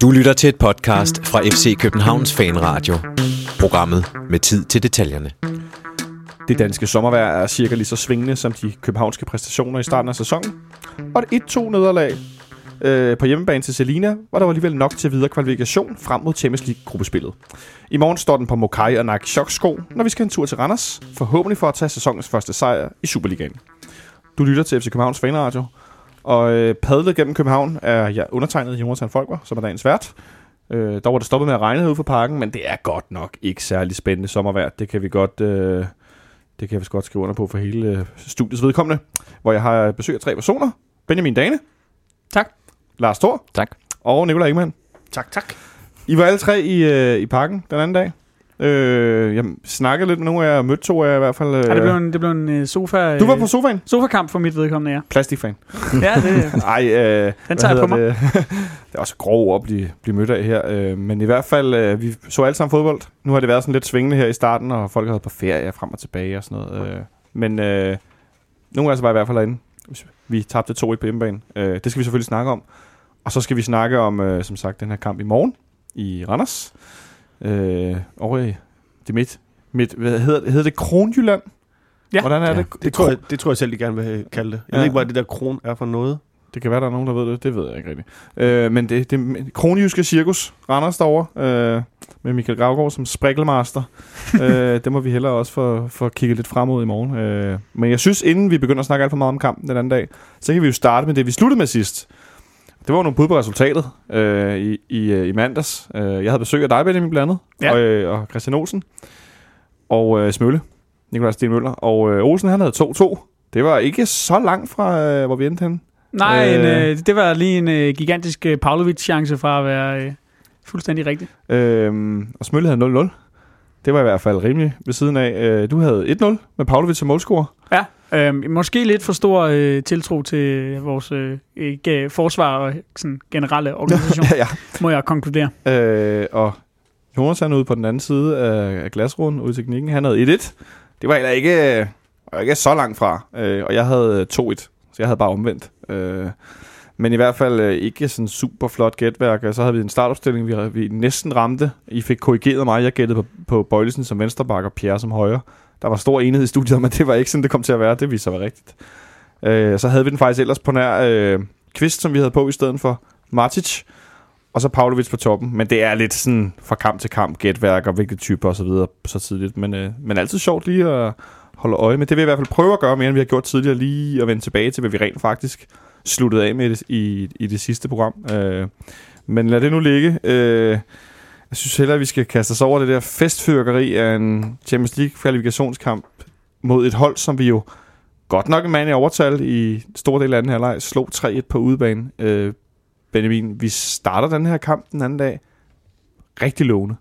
Du lytter til et podcast fra FC Københavns Fanradio. Programmet med tid til detaljerne. Det danske sommervejr er cirka lige så svingende som de københavnske præstationer i starten af sæsonen. Og et 1-2 nederlag øh, på hjemmebane til Selina, var der alligevel nok til videre kvalifikation frem mod Champions League-gruppespillet. I morgen står den på Mokai og Nike Choksko, når vi skal en tur til Randers, forhåbentlig for at tage sæsonens første sejr i Superligaen. Du lytter til FC Københavns Fanradio, og øh, padlet gennem København er jeg undertegnet Jonathan Folker, som er dagens vært. Øh, dog var det stoppet med at regne ud for parken, men det er godt nok ikke særlig spændende sommervejr. Det kan vi godt, øh, det kan vi godt skrive under på for hele øh, studiets vedkommende, hvor jeg har besøg af tre personer. Benjamin Dane. Tak. Lars Thor. Tak. Og Nikolaj Ingemann. Tak, tak. I var alle tre i, øh, i parken den anden dag. Øh, jeg snakkede lidt med nogle af jer, mødte to af jer i hvert fald. Øh. Ja, det blev en, det blev en øh, sofa... Du var på sofaen? Sofakamp for mit vedkommende, ja. Plastikfan. ja, det... Ej, øh, Den tager jeg på mig. Det? det er også grov at blive, blive mødt af her. Øh, men i hvert fald, øh, vi så alle sammen fodbold. Nu har det været sådan lidt svingende her i starten, og folk har været på ferie frem og tilbage og sådan noget. Øh, men øh, nogle af os var i hvert fald derinde. Vi tabte 2-1 på hjemmebane. Øh, det skal vi selvfølgelig snakke om. Og så skal vi snakke om, øh, som sagt, den her kamp i morgen i Randers. Øh, over i det midt, midt hvad hedder, det, hedder det Kronjylland? Ja. Hvordan er Ja. det? Det tror, jeg, det tror jeg selv, de gerne vil kalde det. Jeg Ja. ved ikke, hvad det der kron er for noget. Det kan være, der er nogen, der ved det. Det ved jeg ikke rigtigt. Øh, men det, det kronjyske cirkus, Randers derovre, øh, med Michael Gravgaard som sprikkelmaster. øh, det må vi hellere også få, få kigget lidt frem mod i morgen. Øh, men jeg synes, inden vi begynder at snakke alt for meget om kampen den anden dag, så kan vi jo starte med det, vi sluttede med sidst. Det var nogle bud på resultatet øh, i, i, øh, i mandags. Øh, jeg havde besøg af dig, Benjamin, blandt andet, Ja. og, øh, og Christian Olsen, og øh, Smølle, Nikolaj Sten Møller. Og øh, Olsen, han havde 2-2. Det var ikke så langt fra, øh, hvor vi endte henne. Nej, Øh. en, øh, det var lige en øh, gigantisk øh, Pavlovic-chance fra at være øh, fuldstændig rigtig. Øhm, og Smølle havde 0-0. Det var i hvert fald rimelig ved siden af. Øh, du havde 1-0 med Pavlovic som målscorer. Ja, øh, måske lidt for stor øh, tiltro til vores øh, ikke, forsvar og sådan, generelle organisation, ja, må jeg konkludere. ja. Øh, og Jonas han ude på den anden side af, glasrunden ude i teknikken. Han havde 1-1. Det var heller ikke, øh, ikke så langt fra. Øh, og jeg havde 2-1. Så jeg havde bare omvendt. Øh, men i hvert fald øh, ikke sådan super flot gætværk. Så havde vi en startopstilling, vi, vi næsten ramte. I fik korrigeret mig. Jeg gættede på, på Bøjlesen som venstreback og Pierre som højre. Der var stor enighed i studiet om, at det var ikke sådan, det kom til at være. Det viste sig at være rigtigt. Øh, så havde vi den faktisk ellers på nær øh, Kvist, som vi havde på i stedet for Matic. Og så Pavlovic på toppen. Men det er lidt sådan fra kamp til kamp, gætværk og hvilke typer og så videre så tidligt. Men, øh, men altid sjovt lige at holde øje med. Det vil jeg i hvert fald prøve at gøre mere, end vi har gjort tidligere. Lige at vende tilbage til, hvad vi rent faktisk sluttede af med i, i, i det sidste program. Øh, men lad det nu ligge. Øh, jeg synes heller, at vi skal kaste os over det der festfyrkeri af en Champions League kvalifikationskamp mod et hold, som vi jo godt nok en mand i overtal i stor del af den her leg, slog 3-1 på udebane. Øh, Benjamin, vi starter den her kamp den anden dag rigtig lovende.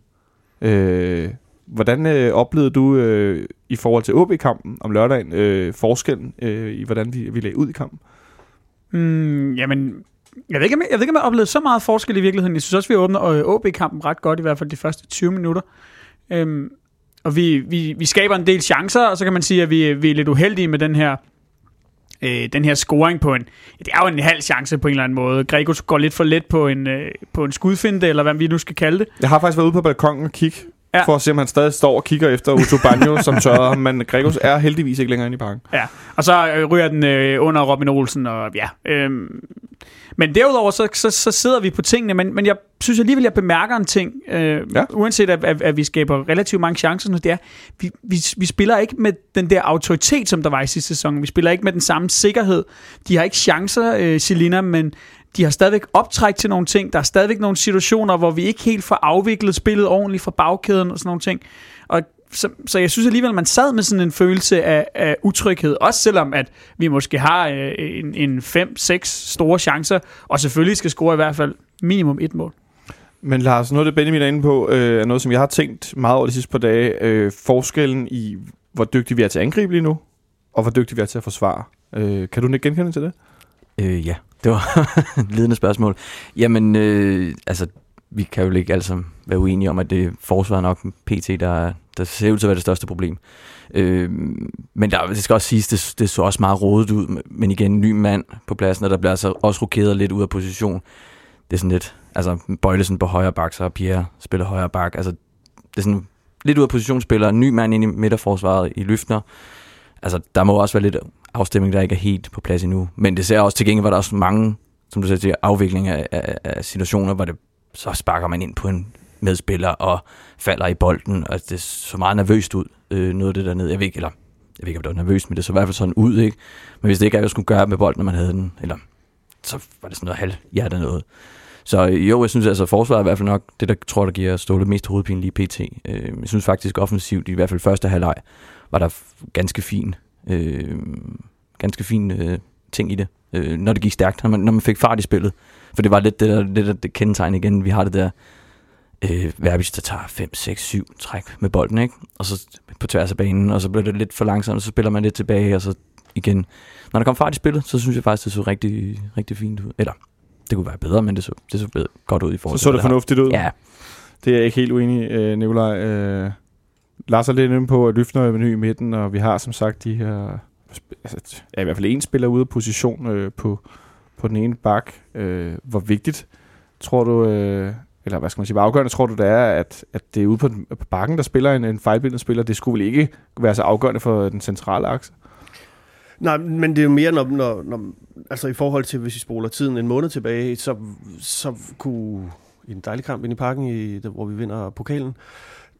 Øh, hvordan øh, oplevede du øh, i forhold til OB-kampen om lørdagen øh, forskellen øh, i, hvordan vi, vi lagde ud i kampen? Mm, jamen, jeg ved, ikke, om jeg, jeg ved ikke, om jeg oplevede så meget forskel i virkeligheden. Jeg synes også, vi åbner OB-kampen øh, ret godt, i hvert fald de første 20 minutter. Øhm, og vi, vi, vi skaber en del chancer, og så kan man sige, at vi, vi er lidt uheldige med den her øh, den her scoring på en... Det er jo en halv chance på en eller anden måde. Grego går lidt for let på en, øh, på en skudfinde, eller hvad vi nu skal kalde det. Jeg har faktisk været ude på balkongen og kigge, Ja. for at se, om han stadig står og kigger efter Uto Banjo, som tørrer ham, men Gregos er heldigvis ikke længere inde i parken. Ja, og så øh, ryger den øh, under Robin Olsen, og ja. Øhm, men derudover, så, så, så sidder vi på tingene, men, men jeg synes alligevel, jeg bemærker en ting, øh, ja. uanset at, at, at vi skaber relativt mange chancer, det er, vi, vi, vi spiller ikke med den der autoritet, som der var i sidste sæson. Vi spiller ikke med den samme sikkerhed. De har ikke chancer, øh, Selina, men de har stadigvæk optræk til nogle ting. Der er stadigvæk nogle situationer, hvor vi ikke helt får afviklet spillet ordentligt fra bagkæden og sådan nogle ting. Og så, så jeg synes alligevel, man sad med sådan en følelse af, af utryghed, også selvom at vi måske har øh, en, en 5-6 store chancer, og selvfølgelig skal score i hvert fald minimum et mål. Men Lars, noget af det Benjamin er inde på, øh, er noget, som jeg har tænkt meget over de sidste par dage. Øh, forskellen i, hvor dygtige vi er til at angribe lige nu, og hvor dygtige vi er til at forsvare. Øh, kan du ikke genkende til det? Øh, ja, det var et ledende spørgsmål. Jamen, øh, altså, vi kan jo ikke altså være uenige om, at det er forsvaret nok PT, der der ser ud til at være det største problem. Øh, men der, det skal også siges, det, det så også meget rodet ud, men igen, en ny mand på pladsen, og der bliver altså også rokeret lidt ud af position. Det er sådan lidt, altså Bøjlesen på højre bak, så Pierre spiller højre bak, altså det er sådan lidt ud af positionsspiller, en ny mand ind i midterforsvaret i Løftner. Altså, der må også være lidt afstemning, der ikke er helt på plads endnu. Men det ser også til gengæld, var der også mange, som du siger, afvikling af, af, af situationer, hvor det, så sparker man ind på en medspiller og falder i bolden, og det så meget nervøst ud, øh, noget af det der ned. Jeg ved ikke, eller jeg ved ikke, om det var nervøst, men det så i hvert fald sådan ud, ikke? Men hvis det ikke er, jeg skulle gøre med bolden, når man havde den, eller så var det sådan noget halvhjertet noget. Så øh, jo, jeg synes altså, at forsvaret er i hvert fald nok det, der tror, der giver Ståle mest hovedpine lige pt. Øh, jeg synes faktisk offensivt, i hvert fald første halvleg, var der ganske fin, øh, ganske fin øh, ting i det, øh, når det gik stærkt, når man, når man fik fart i spillet. For det var lidt det der, det der det kendetegn igen. Vi har det der øh, Verbis, der tager 5, 6, 7 træk med bolden, ikke? Og så på tværs af banen, og så bliver det lidt for langsomt, og så spiller man lidt tilbage, og så igen. Når der kom fart i spillet, så synes jeg faktisk, det så rigtig, rigtig fint ud. Eller, det kunne være bedre, men det så, det så bedre, godt ud i forhold til, Så så det fornuftigt ud? Ja. Det er jeg ikke helt uenig, øh, Nikolaj. Øh, Lars er lidt inde på, at Løfner er ny i midten, og vi har som sagt de her... Altså, ja, i hvert fald en spiller ude af position øh, på, på den ene bak. Øh, hvor vigtigt tror du, øh, eller hvad skal man sige, hvor afgørende tror du det er, at, at det er ude på, den, på bakken, der spiller en, en fejlbindende spiller? Det skulle vel ikke være så afgørende for den centrale akse? Nej, men det er jo mere, når, når, når, altså i forhold til, hvis vi spoler tiden en måned tilbage, så, så kunne en dejlig kamp ind i parken, i, hvor vi vinder pokalen,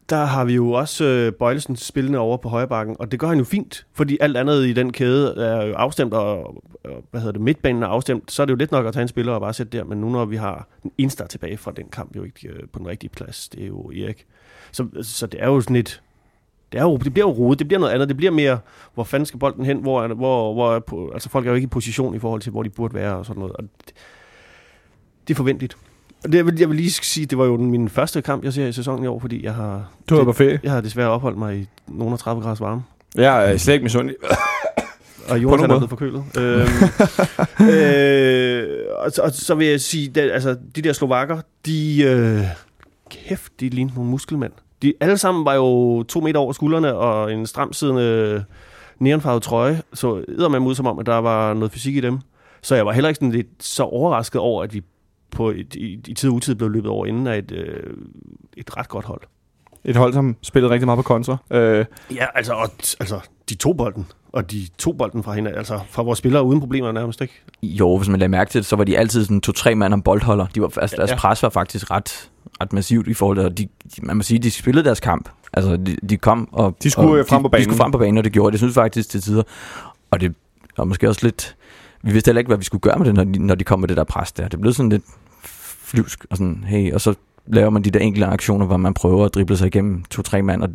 der har vi jo også øh, Bøjlesen spillende over på højrebakken, og det gør han jo fint, fordi alt andet i den kæde er jo afstemt, og, og hvad hedder det, midtbanen er afstemt, så er det jo lidt nok at tage en spiller og bare sætte der, men nu når vi har den eneste tilbage fra den kamp, jo ikke øh, på den rigtige plads, det er jo Erik. Så, så det er jo sådan et, det, er jo, det bliver jo rodet, det bliver noget andet, det bliver mere, hvor fanden skal bolden hen, hvor, hvor, hvor altså folk er jo ikke i position i forhold til, hvor de burde være og sådan noget, og det, det er forventeligt. Det, jeg, vil, jeg vil lige sige, det var jo min første kamp, jeg ser i sæsonen i år, fordi jeg har... Du har på ferie? Jeg har desværre opholdt mig i nogen 30 grader varme. Jeg er slet ikke misundelig. og Jonas er blevet forkølet. øhm, øh, og, og, så vil jeg sige, det, altså, de der slovakker, de... Øh, kæft, de ligner nogle muskelmænd. De alle sammen var jo to meter over skuldrene og en stramsiddende neonfarvet trøje, så æder man ud som om, at der var noget fysik i dem. Så jeg var heller ikke sådan lidt så overrasket over, at vi på et, i, i tid og utid blev løbet over inden af et, øh, et ret godt hold. Et hold, som spillede rigtig meget på kontra. Øh. Ja, altså, og, altså, de to bolden, og de to bolden fra hende, altså fra vores spillere uden problemer nærmest, ikke? Jo, hvis man lader mærke til det, så var de altid sådan to-tre mand om boldholder. De var, altså, deres ja. pres var faktisk ret, ret massivt i forhold til, de, de, man må sige, de spillede deres kamp. Altså, de, de kom og... De skulle og, frem på banen. De skulle frem på banen, og det gjorde det, synes faktisk til tider. Og det var måske også lidt... Vi vidste heller ikke, hvad vi skulle gøre med det, når de, når de kom med det der pres der. Det blev sådan lidt flyvsk, og sådan, hey, og så laver man de der enkelte aktioner, hvor man prøver at drible sig igennem to-tre mand, og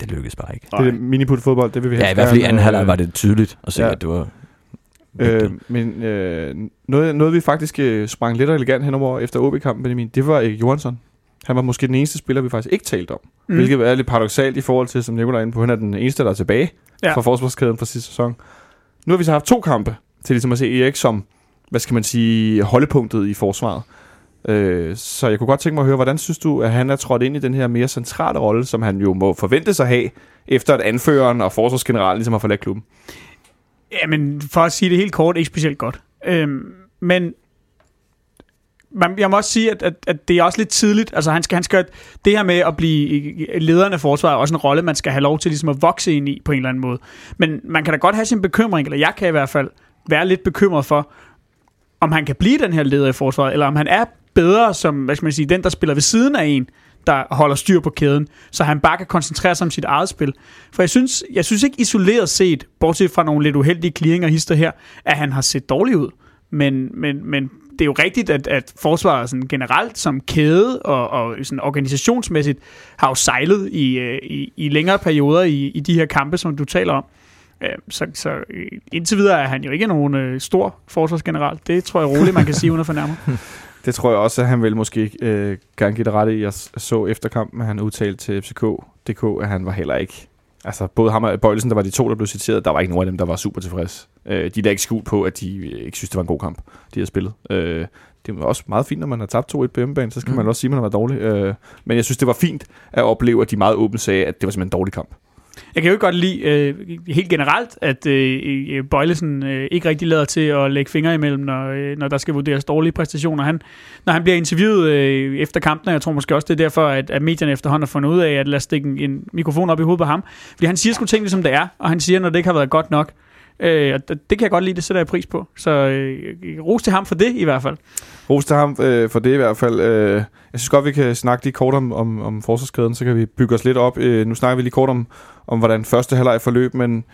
det lykkedes bare ikke. Det er miniput fodbold, det vil vi have. Ja, i hvert fald i anden halvleg var det tydeligt at se, ja. at det var... Øh, men øh, noget, noget, vi faktisk øh, sprang lidt elegant henover efter OB-kampen, Benjamin, det var Erik Johansson. Han var måske den eneste spiller, vi faktisk ikke talte om. Mm. Hvilket er lidt paradoxalt i forhold til, som Nicolaj er inde på, han er den eneste, der er tilbage ja. fra forsvarskæden fra sidste sæson. Nu har vi så haft to kampe til ligesom at se Erik som, hvad skal man sige, holdepunktet i forsvaret. Øh, så jeg kunne godt tænke mig at høre, hvordan synes du, at han er trådt ind i den her mere centrale rolle, som han jo må forvente sig at have, efter at anføreren og forsvarsgeneralen ligesom har forladt klubben? Jamen, for at sige det helt kort, ikke specielt godt. Øhm, men man, jeg må også sige, at, at, at det er også lidt tidligt. Altså, han skal, han skal, det her med at blive lederen af forsvaret er også en rolle, man skal have lov til ligesom at vokse ind i på en eller anden måde. Men man kan da godt have sin bekymring, eller jeg kan i hvert fald være lidt bekymret for, om han kan blive den her leder i forsvaret, eller om han er bedre som, hvad skal man sige, den, der spiller ved siden af en, der holder styr på kæden, så han bare kan koncentrere sig om sit eget spil. For jeg synes, jeg synes ikke isoleret set, bortset fra nogle lidt uheldige clearinger hister her, at han har set dårlig ud. Men, men, men det er jo rigtigt, at, at forsvaret sådan generelt som kæde og, og sådan organisationsmæssigt har jo sejlet i, øh, i, i længere perioder i, i de her kampe, som du taler om. Øh, så, så øh, indtil videre er han jo ikke nogen stor forsvarsgeneral. Det tror jeg roligt, man kan sige uden at fornærme. Det tror jeg også, at han vil måske øh, gerne give det ret i. Jeg så efter kampen, at han udtalte til FCK.dk, at han var heller ikke altså både ham og Bøjlesen, der var de to, der blev citeret, der var ikke nogen af dem, der var super tilfreds. Øh, de er da ikke skjult på, at de ikke synes, det var en god kamp, de havde spillet. Øh, det var også meget fint, når man har tabt 2-1 på hjemmebane, så skal mm. man også sige, at man har været dårlig. Øh, men jeg synes, det var fint at opleve, at de meget åbent sagde, at det var simpelthen en dårlig kamp. Jeg kan jo ikke godt lide øh, helt generelt, at øh, øh Bøjlesen øh, ikke rigtig lader til at lægge fingre imellem, når, øh, når der skal vurderes dårlige præstationer. Han, når han bliver interviewet øh, efter kampen, og jeg tror måske også, det er derfor, at, at medierne efterhånden har fundet ud af, at lade stikke en, en mikrofon op i hovedet på ham. Fordi han siger sgu ting, som det er, og han siger, når det ikke har været godt nok. Øh, og det kan jeg godt lide, det sætter jeg pris på. Så øh, ros til ham for det i hvert fald. Ros til ham øh, for det i hvert fald. Øh, jeg synes godt, vi kan snakke lige kort om, om, om forsvarskæden, så kan vi bygge os lidt op. Øh, nu snakker vi lige kort om, om hvordan første halvleg forløb, men,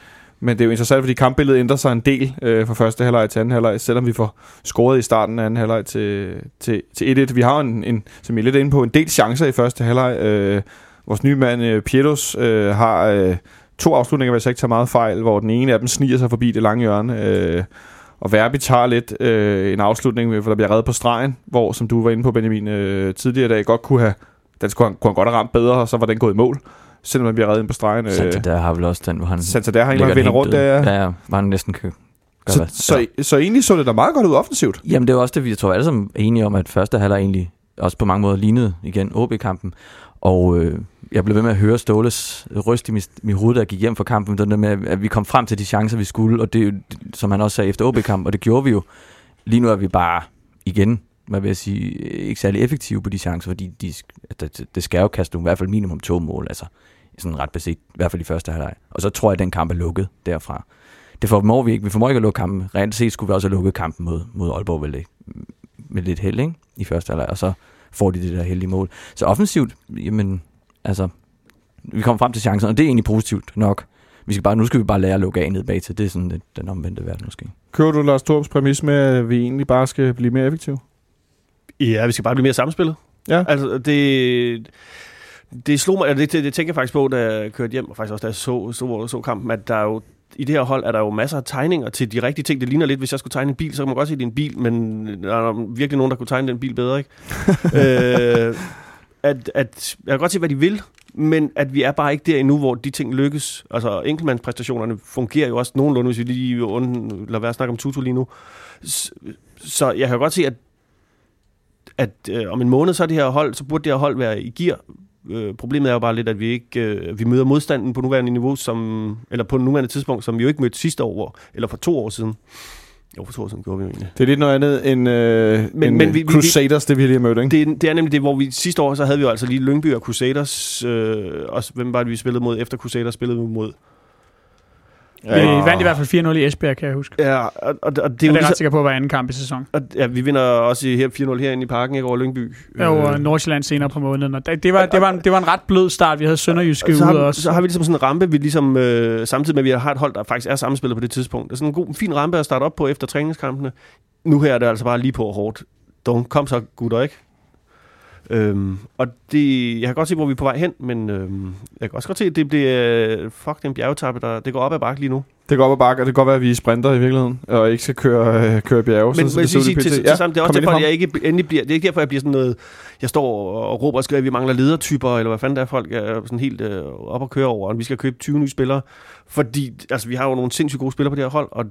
men det er jo interessant, fordi kampbilledet ændrer sig en del øh, fra første halvleg til anden halvleg, selvom vi får scoret i starten af anden halvleg til, til, til 1-1. Vi har en, en, som I er lidt inde på, en del chancer i første halvleg. Øh, vores nye mand, øh, Pietos, øh, har... Øh, to afslutninger, hvis jeg ikke tager meget fejl, hvor den ene af dem sniger sig forbi det lange hjørne. Øh, og Verbi tager lidt øh, en afslutning, hvor der bliver reddet på stregen, hvor, som du var inde på, Benjamin, øh, tidligere i dag, godt kunne have, den skulle han, kunne han godt have ramt bedre, og så var den gået i mål, selvom man bliver reddet på stregen. Øh, der har vel også den, hvor han... der har en, hvor han vinder rundt. Der, ja, ja, var han næsten kø. Så, så, så, så egentlig så det da meget godt ud offensivt. Jamen det er også det, vi tror alle sammen er enige om, at første halvleg egentlig også på mange måder lignede igen OB-kampen. Og øh, jeg blev ved med at høre Ståles ryst i mit, mit hoved, der gik hjem fra kampen, den der med, at vi kom frem til de chancer, vi skulle, og det, som han også sagde efter OB-kamp, og det gjorde vi jo. Lige nu er vi bare igen, hvad vil jeg sige, ikke særlig effektive på de chancer, fordi de, altså, det, det skal jo kaste i hvert fald minimum to mål, altså sådan ret beset, i hvert fald i første halvleg. Og så tror jeg, at den kamp er lukket derfra. Det formår vi ikke. Vi formår ikke at lukke kampen. Rent set skulle vi også have lukket kampen mod, mod Aalborg vel, med lidt held ikke? i første halvleg, og så får de det der heldige mål. Så offensivt, jamen, altså, vi kommer frem til chancen, og det er egentlig positivt nok. Vi skal bare, nu skal vi bare lære at lukke af ned bag til. Det er sådan det, den omvendte verden måske. Kører du Lars Torps præmis med, at vi egentlig bare skal blive mere effektive? Ja, vi skal bare blive mere samspillet. Ja. Altså, det, det slog mig, det, det, det tænker jeg faktisk på, da jeg kørte hjem, og faktisk også da jeg så, så, så kampen, at der er jo i det her hold er der jo masser af tegninger til de rigtige ting. Det ligner lidt, hvis jeg skulle tegne en bil, så kan man godt se, at det er en bil, men der er virkelig nogen, der kunne tegne den bil bedre, ikke? øh, at, at, jeg kan godt se, hvad de vil, men at vi er bare ikke der endnu, hvor de ting lykkes. Altså, enkeltmandspræstationerne fungerer jo også nogenlunde, hvis vi lige und, lader være at snakke om Tutu lige nu. Så, så jeg kan godt se, at, at øh, om en måned, så er det her hold, så burde det her hold være i gear. Øh, problemet er jo bare lidt, at vi ikke øh, vi møder modstanden på nuværende niveau, som, eller på nuværende tidspunkt, som vi jo ikke mødte sidste år, eller for to år siden. Jo, for siden gjorde vi jo egentlig. Det er lidt noget andet end, øh, men, end men vi, Crusaders, vi, det vi lige har mødt, ikke? Det, det er nemlig det, hvor vi sidste år, så havde vi jo altså lige Lyngby og Crusaders, øh, og hvem var det, vi spillede mod efter Crusaders spillede vi mod? Vi ja. vandt i hvert fald 4-0 i Esbjerg, kan jeg huske. Ja, og, og, og det er jo jeg er ret sikker på at anden kamp i sæsonen. Og, ja, vi vinder også her 4-0 herinde i parken, ikke over Lyngby. Ja, og øh. Nordsjælland senere på måneden. Og det, det, var, det, var en, det var en ret blød start. Vi havde Sønderjyske ude har, også. Så har vi ligesom sådan en rampe, vi ligesom, øh, samtidig med, at vi har et hold, der faktisk er sammenspillet på det tidspunkt. Det er sådan en god, fin rampe at starte op på efter træningskampene. Nu her er det altså bare lige på hårdt. Don't, kom så, gutter, ikke? Øhm, og det, jeg kan godt se, hvor vi er på vej hen, men øhm, jeg kan også godt se, at det bliver, fuck, den bjergetappe, der, det går op ad bakke lige nu. Det går op ad bakke, og det kan godt være, at vi er sprinter i virkeligheden, og ikke skal køre, øh, køre bjerge. Men, så, men det, sige, til, til, ja, til, det er også derfor, at jeg ikke endelig bliver, det er ikke derfor, jeg bliver sådan noget, jeg står og råber og skriver, at vi mangler ledertyper, eller hvad fanden der er, folk er sådan helt øh, op og køre over, og vi skal købe 20 nye spillere, fordi altså, vi har jo nogle sindssygt gode spillere på det her hold, og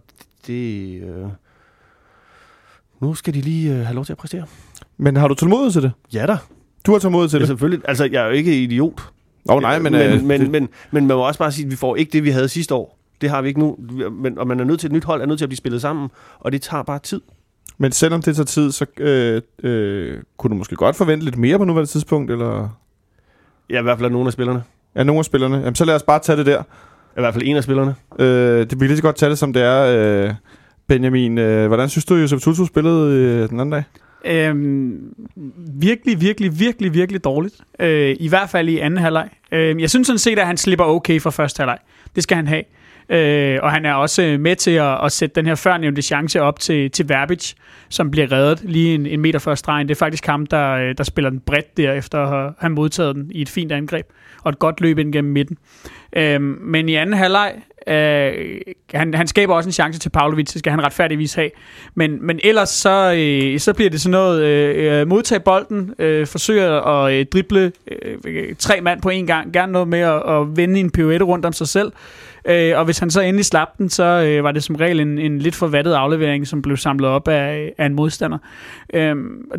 det... Øh, nu skal de lige øh, have lov til at præstere. Men har du tålmodighed til det? Ja da. Du har tålmodighed til ja, det? selvfølgelig. Altså, jeg er jo ikke idiot. Åh oh, nej, men... Men, øh, men, men, men, men man må også bare sige, at vi får ikke det, vi havde sidste år. Det har vi ikke nu. Men, og man er nødt til et nyt hold, er nødt til at blive spillet sammen, og det tager bare tid. Men selvom det tager tid, så øh, øh, kunne du måske godt forvente lidt mere på nuværende tidspunkt, eller? Ja, i hvert fald nogle af spillerne. Ja, nogle af spillerne. Jamen, så lad os bare tage det der. I hvert fald en af spillerne. Øh, det vil lige så godt tage det, som det er. Øh, Benjamin, øh, hvordan synes du, Josef Tutu spillede øh, den anden dag? Øhm, virkelig, virkelig, virkelig, virkelig dårligt. Øh, I hvert fald i anden halvleg. Øh, jeg synes sådan set, at han slipper okay for første halvleg. Det skal han have. Øh, og han er også øh, med til at, at sætte den her førnævnte chance op til, til Verbic, som bliver reddet lige en, en meter før stregen. Det er faktisk ham, der, øh, der spiller den bredt der, efter at have modtaget den i et fint angreb, og et godt løb ind gennem midten. Øh, men i anden halvleg Øh, han, han skaber også en chance til Pavlovic, det skal han retfærdigvis have. Men, men ellers så, øh, så bliver det sådan noget, øh, øh, modtage bolden, øh, forsøge at øh, drible øh, tre mand på en gang, gerne noget med at, at vende en pirouette rundt om sig selv. Øh, og hvis han så endelig slap den, så øh, var det som regel en, en lidt forvattet aflevering, som blev samlet op af, af en modstander. Øh,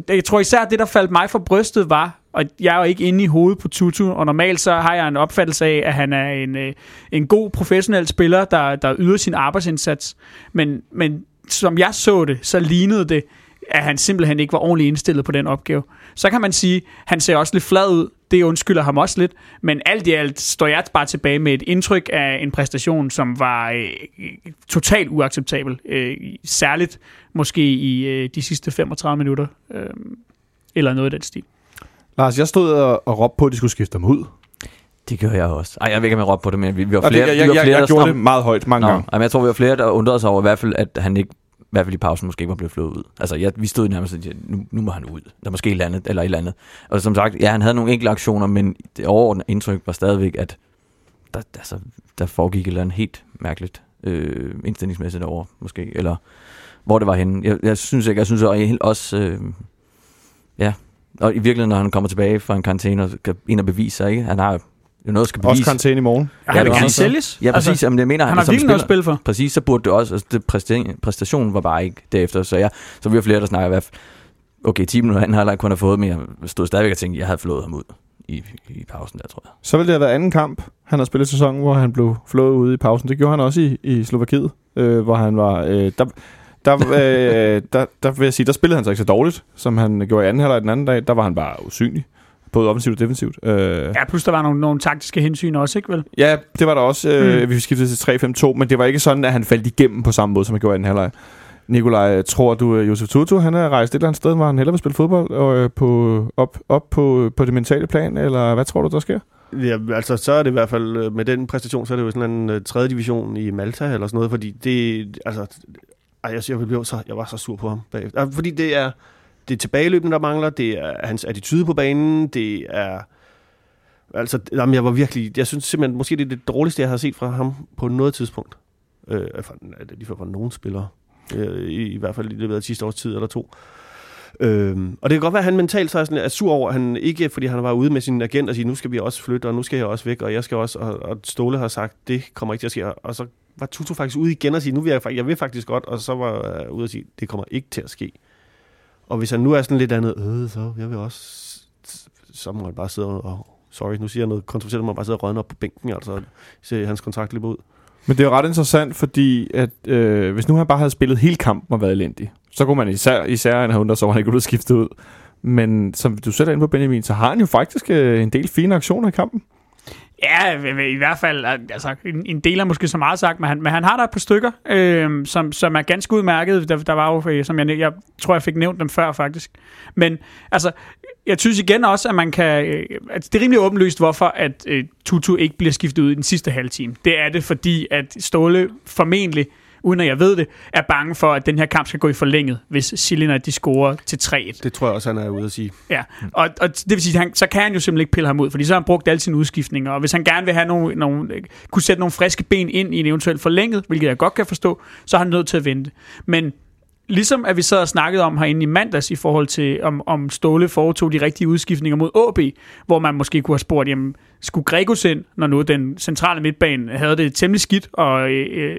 jeg tror især, at det, der faldt mig for brystet, var, og jeg er jo ikke inde i hovedet på Tutu, og normalt så har jeg en opfattelse af, at han er en, øh, en god professionel spiller, der, der yder sin arbejdsindsats. Men, men som jeg så det, så lignede det, at han simpelthen ikke var ordentligt indstillet på den opgave. Så kan man sige, at han ser også lidt flad ud. Det undskylder ham også lidt. Men alt i alt står jeg bare tilbage med et indtryk af en præstation, som var øh, totalt uacceptabel. Øh, særligt måske i øh, de sidste 35 minutter. Øh, eller noget af den stil. Lars, jeg stod og, og råbte på, at de skulle skifte dem ud. Det gør jeg også. Ej, jeg ved ikke, om jeg råbte på det, men vi, vi var flere, det, jeg, vi var jeg, flere jeg, der jeg gjorde det meget højt mange Nå, gange. Jamen, jeg tror, vi var flere, der undrede sig over i hvert fald, at han ikke i hvert fald i pausen måske ikke var blevet flået ud. Altså, jeg, vi stod nærmest og sagde, nu, nu må han ud. Der er måske et eller andet, eller et eller andet. Og som sagt, ja, han havde nogle enkelte aktioner, men det overordnede indtryk var stadigvæk, at der, altså, der foregik et eller andet helt mærkeligt øh, indstillingsmæssigt over, måske. Eller hvor det var henne. Jeg, jeg synes ikke, jeg synes også, øh, ja, og i virkeligheden, når han kommer tilbage fra en karantæne og skal ind og bevise sig, ikke? Han har jo noget, at skal Også bevise. karantæne i morgen. Ja, han vil var gerne sælges. Ja, præcis. Altså, Jamen, jeg mener, han har som virkelig noget at spiller- spille for. Præcis, så burde det også, altså det præsta- præstationen var bare ikke derefter, så ja, så vi var flere, der snakker i hvert fald, okay, 10 minutter han har ikke kun have fået, men jeg stod stadigvæk og tænkte, jeg havde flået ham ud i, i pausen der, tror jeg. Så ville det have været anden kamp, han har spillet sæsonen, hvor han blev flået ude i pausen. Det gjorde han også i, i Slovakiet, øh, hvor han var... Øh, der, der, øh, der, der vil jeg sige, der spillede han så ikke så dårligt, som han gjorde i anden halvleg den anden dag. Der var han bare usynlig, både offensivt og defensivt. Øh, Ja, plus der var nogle, nogle taktiske hensyn også, ikke vel? Ja, det var der også. Øh, Mm. Vi skiftede til 3-5-2, men det var ikke sådan, at han faldt igennem på samme måde, som han gjorde i den halvleg. Nikolaj, tror du, at Josef Tutu, han er rejst et eller andet sted, hvor han hellere vil spille fodbold, og øh, på, op, op på, på det mentale plan, eller hvad tror du, der sker? Ja, altså så er det i hvert fald, øh, med den præstation, så er det jo sådan en uh, tredje division i Malta eller sådan noget, fordi det, altså, ej, jeg, jeg, blev så, jeg var så sur på ham bagefter. Fordi det er, det er tilbageløbende, der mangler, det er hans attitude på banen, det er, altså, jamen, jeg var virkelig, jeg synes simpelthen, måske det er det dårligste, jeg har set fra ham på noget tidspunkt. Øh, fra, lige fra nogen spillere. Øh, i, I hvert fald i løbet af sidste års tid eller to. Øhm, og det kan godt være, at han mentalt så er, sådan, er sur over, at han ikke, fordi han var ude med sin agent og sige, nu skal vi også flytte, og nu skal jeg også væk, og jeg skal også, og, og Ståle har sagt, det kommer ikke til at ske. Og så var Tutu faktisk ude igen og sige, nu vil jeg, jeg vil faktisk godt, og så var jeg ude og sige, det kommer ikke til at ske. Og hvis han nu er sådan lidt andet, øh, så jeg vil også, så må han bare sidde og, sorry, nu siger jeg noget kontroversielt, må han bare sidde og rødne op på bænken, altså, se hans kontrakt løbe ud. Men det er jo ret interessant, fordi at, øh, hvis nu han bare havde spillet hele kampen og været elendig, så kunne man især, især en have undret sig, han ikke kunne skiftet ud. Men som du selv er inde på, Benjamin, så har han jo faktisk øh, en del fine aktioner i kampen. Ja, i- i hvert fald, altså, en, en del er måske så meget sagt, men han, men han har der et par stykker, øh, som, som er ganske udmærket. Der, der var jo, øh, som jeg, jeg tror, jeg fik nævnt dem før, faktisk. Men altså, jeg synes igen også, at man kan... Øh, at det er rimelig åbenlyst, hvorfor at øh, Tutu ikke bliver skiftet ud i den sidste halve time. Det er det, fordi at Ståle formentlig uden at jeg ved det, er bange for, at den her kamp skal gå i forlænget, hvis Silina de scorer til 3-1. Det tror jeg også, han er ude at sige. Ja, og, og det vil sige, han, så kan han jo simpelthen ikke pille ham ud, fordi så har han brugt alle sine udskiftninger, og hvis han gerne vil have nogle, nogle, kunne sætte nogle friske ben ind i en eventuelt forlænget, hvilket jeg godt kan forstå, så er han nødt til at vente. Men ligesom at vi sad og snakkede om herinde i mandags i forhold til, om, om Ståle foretog de rigtige udskiftninger mod AB, hvor man måske kunne have spurgt, jamen, skulle Gregus ind, når nu den centrale midtbane havde det temmelig skidt, og øh,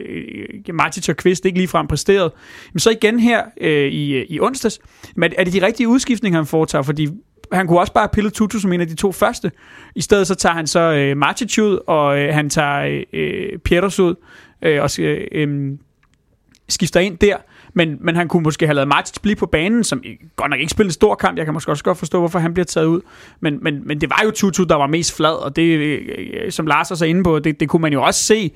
øh, Martic og Kvist ikke ligefrem præsteret. Men så igen her øh, i, øh, i onsdags, men er det de rigtige udskiftninger, han foretager? Fordi han kunne også bare pille Tutu som en af de to første. I stedet så tager han så øh, Martic ud, og øh, han tager øh, Pieters ud, øh, og øh, øh, skifter ind der. Men, men han kunne måske have lavet Martic blive på banen, som godt nok ikke spillede en stor kamp. Jeg kan måske også godt forstå, hvorfor han bliver taget ud. Men, men, men det var jo Tutu, der var mest flad, og det, øh, øh, øh, som Lars også er inde på, det, det kunne man jo også se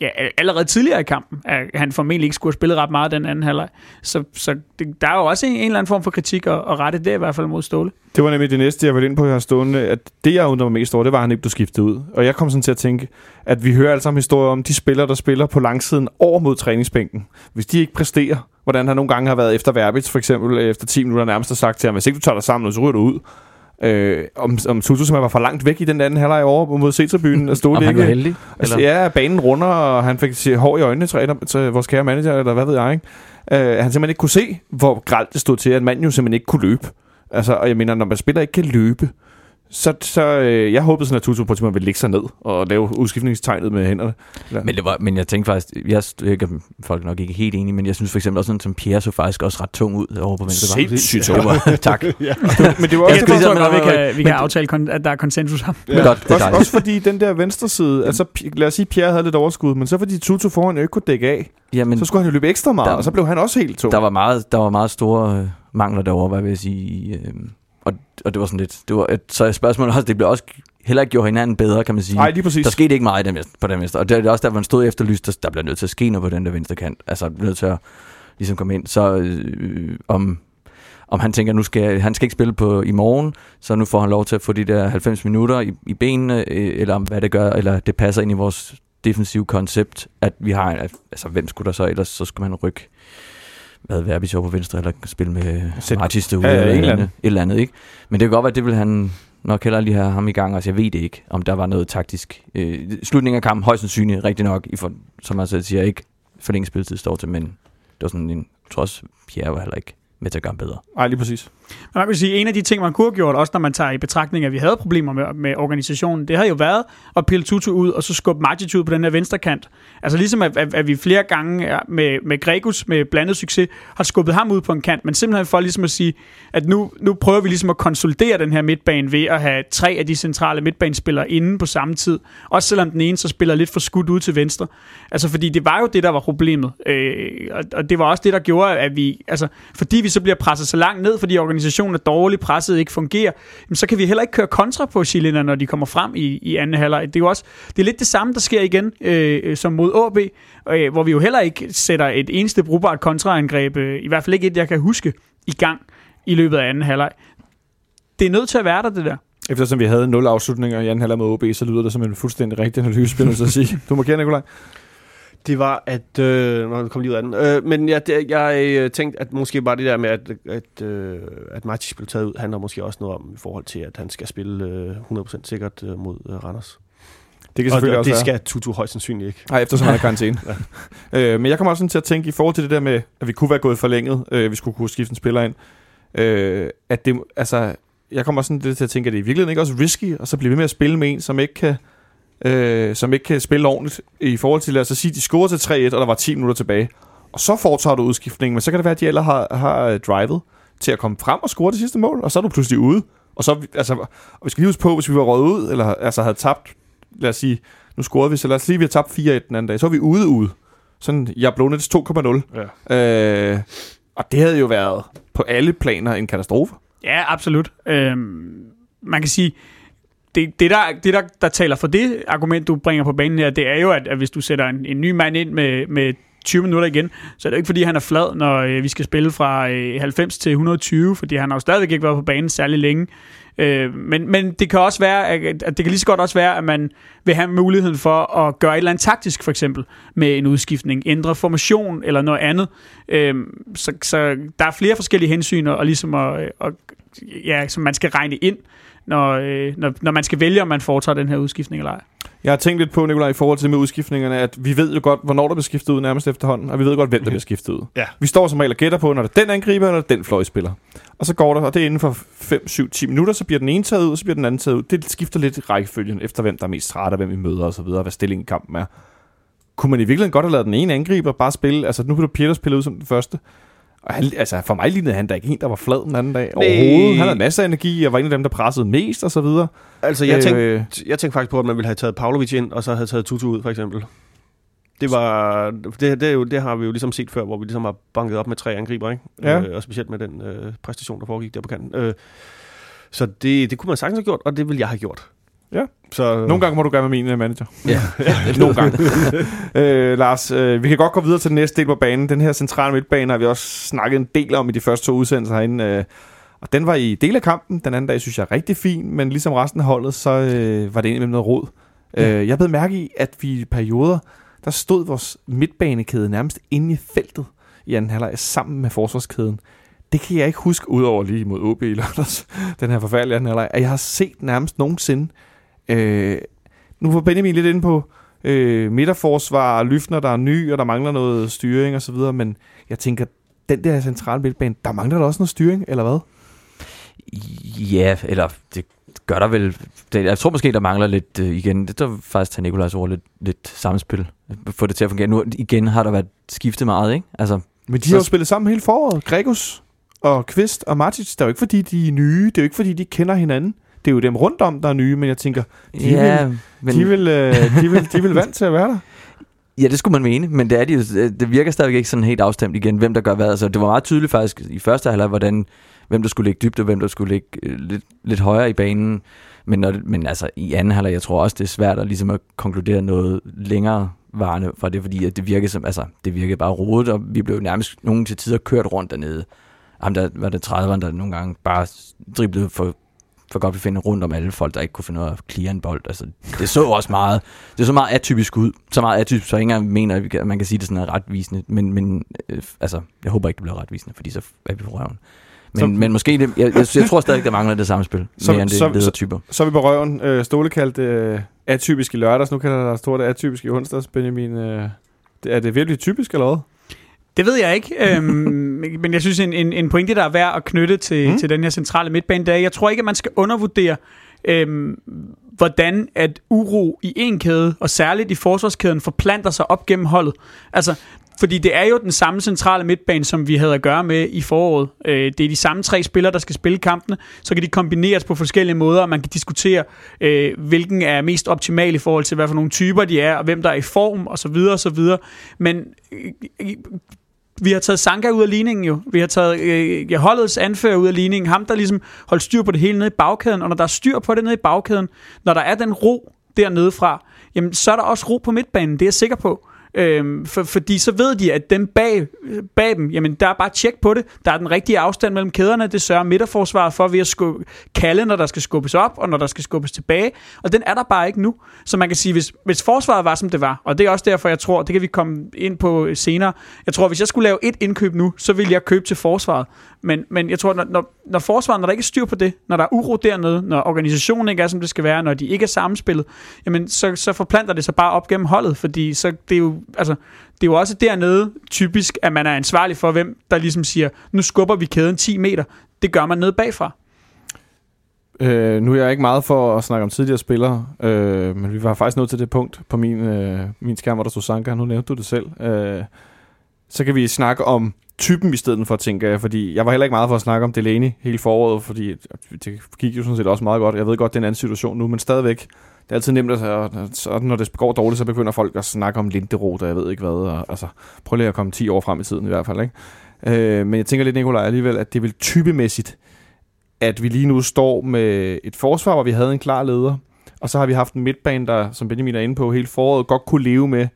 ja, allerede tidligere i kampen, at han formentlig ikke skulle have spillet ret meget den anden halvleg. Så, så det, der er jo også en, en eller anden form for kritik at, at rette det i hvert fald mod Ståle. Det var nemlig det næste, jeg var ind på her stående, at det, jeg undrede mig mest over, det var, at han ikke blev skiftet ud. Og jeg kom sådan til at tænke, at vi hører alle sammen historier om de spillere, der spiller på langsiden over mod træningsbænken. Hvis de ikke præsterer, hvordan han nogle gange har været efter Verbitz, for eksempel efter 10 minutter nærmest har sagt til ham, hvis ikke du tager dig sammen, så ryger du ud. Øh, om, om Tutu som var for langt væk i den anden halvleg over mod C-tribunen. Og stod det han ikke, var heldig? Altså, Eller? ja, banen runder, og han fik hår i øjnene til, til vores kære manager, eller hvad ved jeg, ikke? Uh, han simpelthen ikke kunne se, hvor gralt det stod til, at manden jo simpelthen ikke kunne løbe. Altså, og jeg mener, når man spiller ikke kan løbe, så, så øh, jeg håbede sådan, at Tutu på et tidspunkt ville lægge sig ned og lave udskiftningstegnet med hænderne. Ja. Men, det var, men jeg tænkte faktisk, jeg, jeg ikke, folk er nok ikke helt enige, men jeg synes for eksempel også sådan, som Pierre så faktisk også ret tung ud over på venstre. Sindssygt Det var, tak. Men det var Ja, også, det det, ligesom, godt, vi kan, vi kan aftale, at der er konsensus om. Ja. Godt, det er også, også fordi den der venstre side, altså lad os sige, Pierre havde lidt overskud, men så fordi Tutu foran ikke kunne dække af, Jamen, så skulle han jo løbe ekstra meget, der- og så blev han også helt tung. der var meget, der var meget store øh, mangler derovre, hvad vil jeg sige. Øh, og, det var sådan lidt, det var, et, så spørgsmålet også, det blev også heller ikke gjort hinanden bedre, kan man sige. Nej, lige præcis. Der skete ikke meget den, på den venstre. Og det er også der, man stod efterlyst, der, der bliver nødt til at ske noget på den der venstre kant. Altså, bliver nødt til at ligesom komme ind. Så øh, om, om han tænker, nu skal han skal ikke spille på i morgen, så nu får han lov til at få de der 90 minutter i, i benene, øh, eller om hvad det gør, eller det passer ind i vores defensive koncept, at vi har, altså hvem skulle der så ellers, så skulle man rykke hvad Verbi så på venstre, eller spille med Martis derude, Ja, ja, eller eller andet, et eller andet, ikke? Men det kan godt være, at det vil han nok heller lige have ham i gang, altså jeg ved det ikke, om der var noget taktisk. Øh, slutningen af kampen, højst sandsynligt, rigtig nok, i for, som man selv siger, ikke for længe spilletid står til, men det var sådan en, jeg også, Pierre var heller ikke med til at gøre bedre. Nej, lige præcis. Man kan sige, en af de ting, man kunne have gjort, også når man tager i betragtning, at vi havde problemer med, med organisationen, det havde jo været at pille Tutu ud, og så skubbe Magic ud på den her venstre kant. Altså ligesom, at, at, at vi flere gange med, med Gregus, med blandet succes, har skubbet ham ud på en kant, men simpelthen for ligesom at sige, at nu, nu prøver vi ligesom at konsolidere den her midtbane ved at have tre af de centrale midtbanespillere inde på samme tid. Også selvom den ene så spiller lidt for skudt ud til venstre. Altså fordi det var jo det, der var problemet. Øh, og, og det var også det, der gjorde, at vi, altså fordi vi så bliver presset så langt ned, fordi organisationen er dårlig, presset ikke fungerer, jamen, så kan vi heller ikke køre kontra på chilenerne, når de kommer frem i, i anden halvleg. Det er jo også, det er lidt det samme, der sker igen øh, som mod AB, øh, hvor vi jo heller ikke sætter et eneste brugbart kontraangreb, øh, i hvert fald ikke et, jeg kan huske, i gang i løbet af anden halvleg. Det er nødt til at være der, det der. Eftersom vi havde nul afslutninger i anden halvleg med OB, så lyder det som en fuldstændig rigtig analyse, vil jeg så sige. Du må kende, Nikolaj. Det var, at... Øh, nå, kom lige ud af den. Øh, men jeg, det, jeg øh, tænkte, at måske bare det der med, at, at, øh, at Martis blev taget ud, handler måske også noget om i forhold til, at han skal spille øh, 100% sikkert øh, mod øh, Randers. Det kan Og, selvfølgelig og også det være. skal Tutu højst sandsynligt ikke. Nej, eftersom han er i karantæne. øh, men jeg kommer også sådan til at tænke i forhold til det der med, at vi kunne være gået forlænget, øh, vi skulle kunne skifte en spiller ind. Øh, at det, altså, jeg kommer også sådan lidt til at tænke, at det i virkeligheden ikke også risky, og så blive ved med at spille med en, som ikke kan, øh, som ikke kan spille ordentligt i forhold til, lad os så sige, de scorer til 3-1, og der var 10 minutter tilbage. Og så foretager du udskiftningen, men så kan det være, at de ellers har, har øh, drivet til at komme frem og score det sidste mål, og så er du pludselig ude. Og så, altså, og vi skal lige huske på, hvis vi var røget ud, eller altså havde tabt, lad os sige, nu scorede vi, så lad os sige, vi har tabt 4-1 den anden dag, så er vi ude ude. Sådan, jeg blev til 2,0. Ja. Øh, og det havde jo været på alle planer en katastrofe. Ja, absolut. Øhm, man kan sige, det, det, der, det der, der taler for det argument, du bringer på banen her, det er jo, at, at hvis du sætter en, en ny mand ind med, med 20 minutter igen, så er det jo ikke, fordi han er flad, når øh, vi skal spille fra øh, 90 til 120, fordi han har jo stadigvæk ikke været på banen særlig længe. Øh, men, men det kan også være, at, at det kan lige så godt også være, at man vil have muligheden for at gøre et eller andet taktisk, for eksempel, med en udskiftning, ændre formation eller noget andet. Øh, så, så der er flere forskellige hensyn, og ligesom at, at, ja, som man skal regne ind, når, øh, når, når man skal vælge, om man foretager den her udskiftning eller ej. Jeg har tænkt lidt på, Nikolaj, i forhold til med udskiftningerne, at vi ved jo godt, hvornår der bliver skiftet ud nærmest efterhånden, og vi ved godt, hvem der bliver skiftet ud. Ja. Vi står som regel og gætter på, når det er den angriber, eller den fløjspiller. Og så går der, og det er inden for 5, 7, 10 minutter, så bliver den ene taget ud, og så bliver den anden taget ud. Det skifter lidt rækkefølgen, efter hvem der er mest træt, og hvem vi møder og så videre, hvad stillingen i kampen er. Kunne man i virkeligheden godt have lavet den ene angriber bare spille, altså nu blev Peter spillet ud som den første, og han, altså for mig lignede han da ikke en, der var flad den anden dag overhovedet. Han havde masser af energi, og var en af dem, der pressede mest og så videre. Altså, jeg tænkte, Øh, jeg tænkte faktisk på, at man ville have taget Pavlovic ind, og så havde taget Tutu ud, for eksempel. Det var det, det, jo, det har vi jo ligesom set før, hvor vi ligesom har banket op med tre angriber, ikke? Ja. Øh, og specielt med den øh, præstation, der foregik der på kanten. Øh, så det, det kunne man sagtens have gjort, og det ville jeg have gjort. Ja. Så, Nogle gange må du gøre med min øh, manager. Ja. Nogle gange. øh, Lars, øh, vi kan godt gå videre til den næste del på banen. Den her centrale midtbane har vi også snakket en del om i de første to udsendelser herinde. Øh, og den var i del af kampen. Den anden dag synes jeg er rigtig fin, men ligesom resten af holdet, så øh, var det egentlig med noget råd. Øh, jeg blev mærke i, at vi i perioder, der stod vores midtbanekæde nærmest inde i feltet i anden halvleg sammen med forsvarskæden. det kan jeg ikke huske, udover lige mod OB i lørdags, den her forfærdelige anden halvleg, at jeg har set nærmest nogensinde. Øh, nu var Benjamin lidt inde på øh, midterforsvar, Lyfner, der er ny, og der mangler noget styring og så videre, men jeg tænker, den der centrale midtbane, der mangler der også noget styring, eller hvad? Ja, eller det gør der vel. Det, jeg tror måske, der mangler lidt øh, igen. Det er faktisk til Nikolajs ord lidt, lidt samspil. Få det til at fungere. Nu igen har der været skiftet meget, ikke? Altså, Men de har jo spillet sammen hele foråret. Gregus og Kvist og Martic. Det er jo ikke, fordi de er nye. Det er jo ikke, fordi de kender hinanden. Det er jo dem rundt om, der er nye, men jeg tænker, de, ja, vil, men, de, vil, øh, de, vil, de vil vant til at være der. Ja, det skulle man mene, men det, er de jo, det virker stadigvæk ikke sådan helt afstemt igen, hvem der gør hvad. Altså, det var meget tydeligt faktisk i første halvleg, hvordan, hvem der skulle ligge dybt, og hvem der skulle ligge øh, lidt, lidt højere i banen. Men, når, men altså, i anden halvleg, jeg tror også, det er svært at, ligesom at konkludere noget længere varende fra det, fordi at det virkede som, altså, det virkede bare rodet, og vi blev nærmest nogen til tider kørt rundt dernede. Jamen, der var det 30'erne, der nogle gange bare driblede for for godt vi finder rundt om alle folk, der ikke kunne finde ud af at clear en bold. Altså, det så også meget, det så meget atypisk ud. Så meget atypisk, så ingen mener, at man kan sige, at det sådan er retvisende. Men, men øh, altså, jeg håber ikke, det bliver retvisende, fordi så er vi på røven. Men, så, men måske, det, jeg, jeg, jeg, tror stadig, der mangler det samme spil, så, mere end det så, ledertyper. Så, så er vi på røven. Øh, Ståle kaldte øh, atypisk i lørdags, nu kalder der stort atypisk i onsdags, Benjamin. Øh, er det virkelig typisk, eller hvad? Det ved jeg ikke, øhm, men jeg synes, en, en, en pointe, der er værd at knytte til, mm. til den her centrale midtbane, det er, jeg tror ikke, at man skal undervurdere, øhm, hvordan at uro i en kæde, og særligt i forsvarskæden, forplanter sig op gennem holdet. Altså, fordi det er jo den samme centrale midtbane, som vi havde at gøre med i foråret. Øh, det er de samme tre spillere, der skal spille kampene. Så kan de kombineres på forskellige måder, og man kan diskutere, øh, hvilken er mest optimal i forhold til, hvad for nogle typer de er, og hvem der er i form, osv. osv. Men øh, vi har taget Sanka ud af ligningen jo. Vi har taget øh, holdets anfører ud af ligningen. Ham, der ligesom holdt styr på det hele nede i bagkæden. Og når der er styr på det nede i bagkæden, når der er den ro dernede fra, jamen så er der også ro på midtbanen. Det er jeg sikker på. Øhm, for, fordi så ved de, at dem bag, bag dem, jamen der er bare tjek på det. Der er den rigtige afstand mellem kæderne. Det sørger midterforsvaret for ved at skubbe, kalde, når der skal skubbes op, og når der skal skubbes tilbage. Og den er der bare ikke nu. Så man kan sige, hvis, hvis forsvaret var, som det var, og det er også derfor, jeg tror, det kan vi komme ind på senere. Jeg tror, hvis jeg skulle lave et indkøb nu, så ville jeg købe til forsvaret. Men, men jeg tror, når, når, når forsvaret, når der ikke er styr på det, når der er uro dernede, når organisationen ikke er, som det skal være, når de ikke er sammenspillet, jamen så, så forplanter det sig bare op gennem holdet, fordi så det er jo, altså, det er jo også dernede typisk, at man er ansvarlig for, hvem der ligesom siger, nu skubber vi kæden 10 meter. Det gør man nede bagfra. Øh, nu er jeg ikke meget for at snakke om tidligere spillere, øh, men vi var faktisk nået til det punkt på min, øh, min skærm, hvor der stod Sanka. Nu nævnte du det selv. Øh, så kan vi snakke om typen i stedet for, tænker jeg, fordi jeg var heller ikke meget for at snakke om Delaney hele foråret, fordi det gik jo sådan set også meget godt. Jeg ved godt, det er en anden situation nu, men stadigvæk, det er altid nemt, at, så når det går dårligt, så begynder folk at snakke om Linderot, og jeg ved ikke hvad, og, altså, prøv lige at komme 10 år frem i tiden i hvert fald, ikke? Øh, men jeg tænker lidt, Nikolaj, alligevel, at det vil typemæssigt, at vi lige nu står med et forsvar, hvor vi havde en klar leder, og så har vi haft en midtbane, der, som Benjamin er inde på, hele foråret godt kunne leve med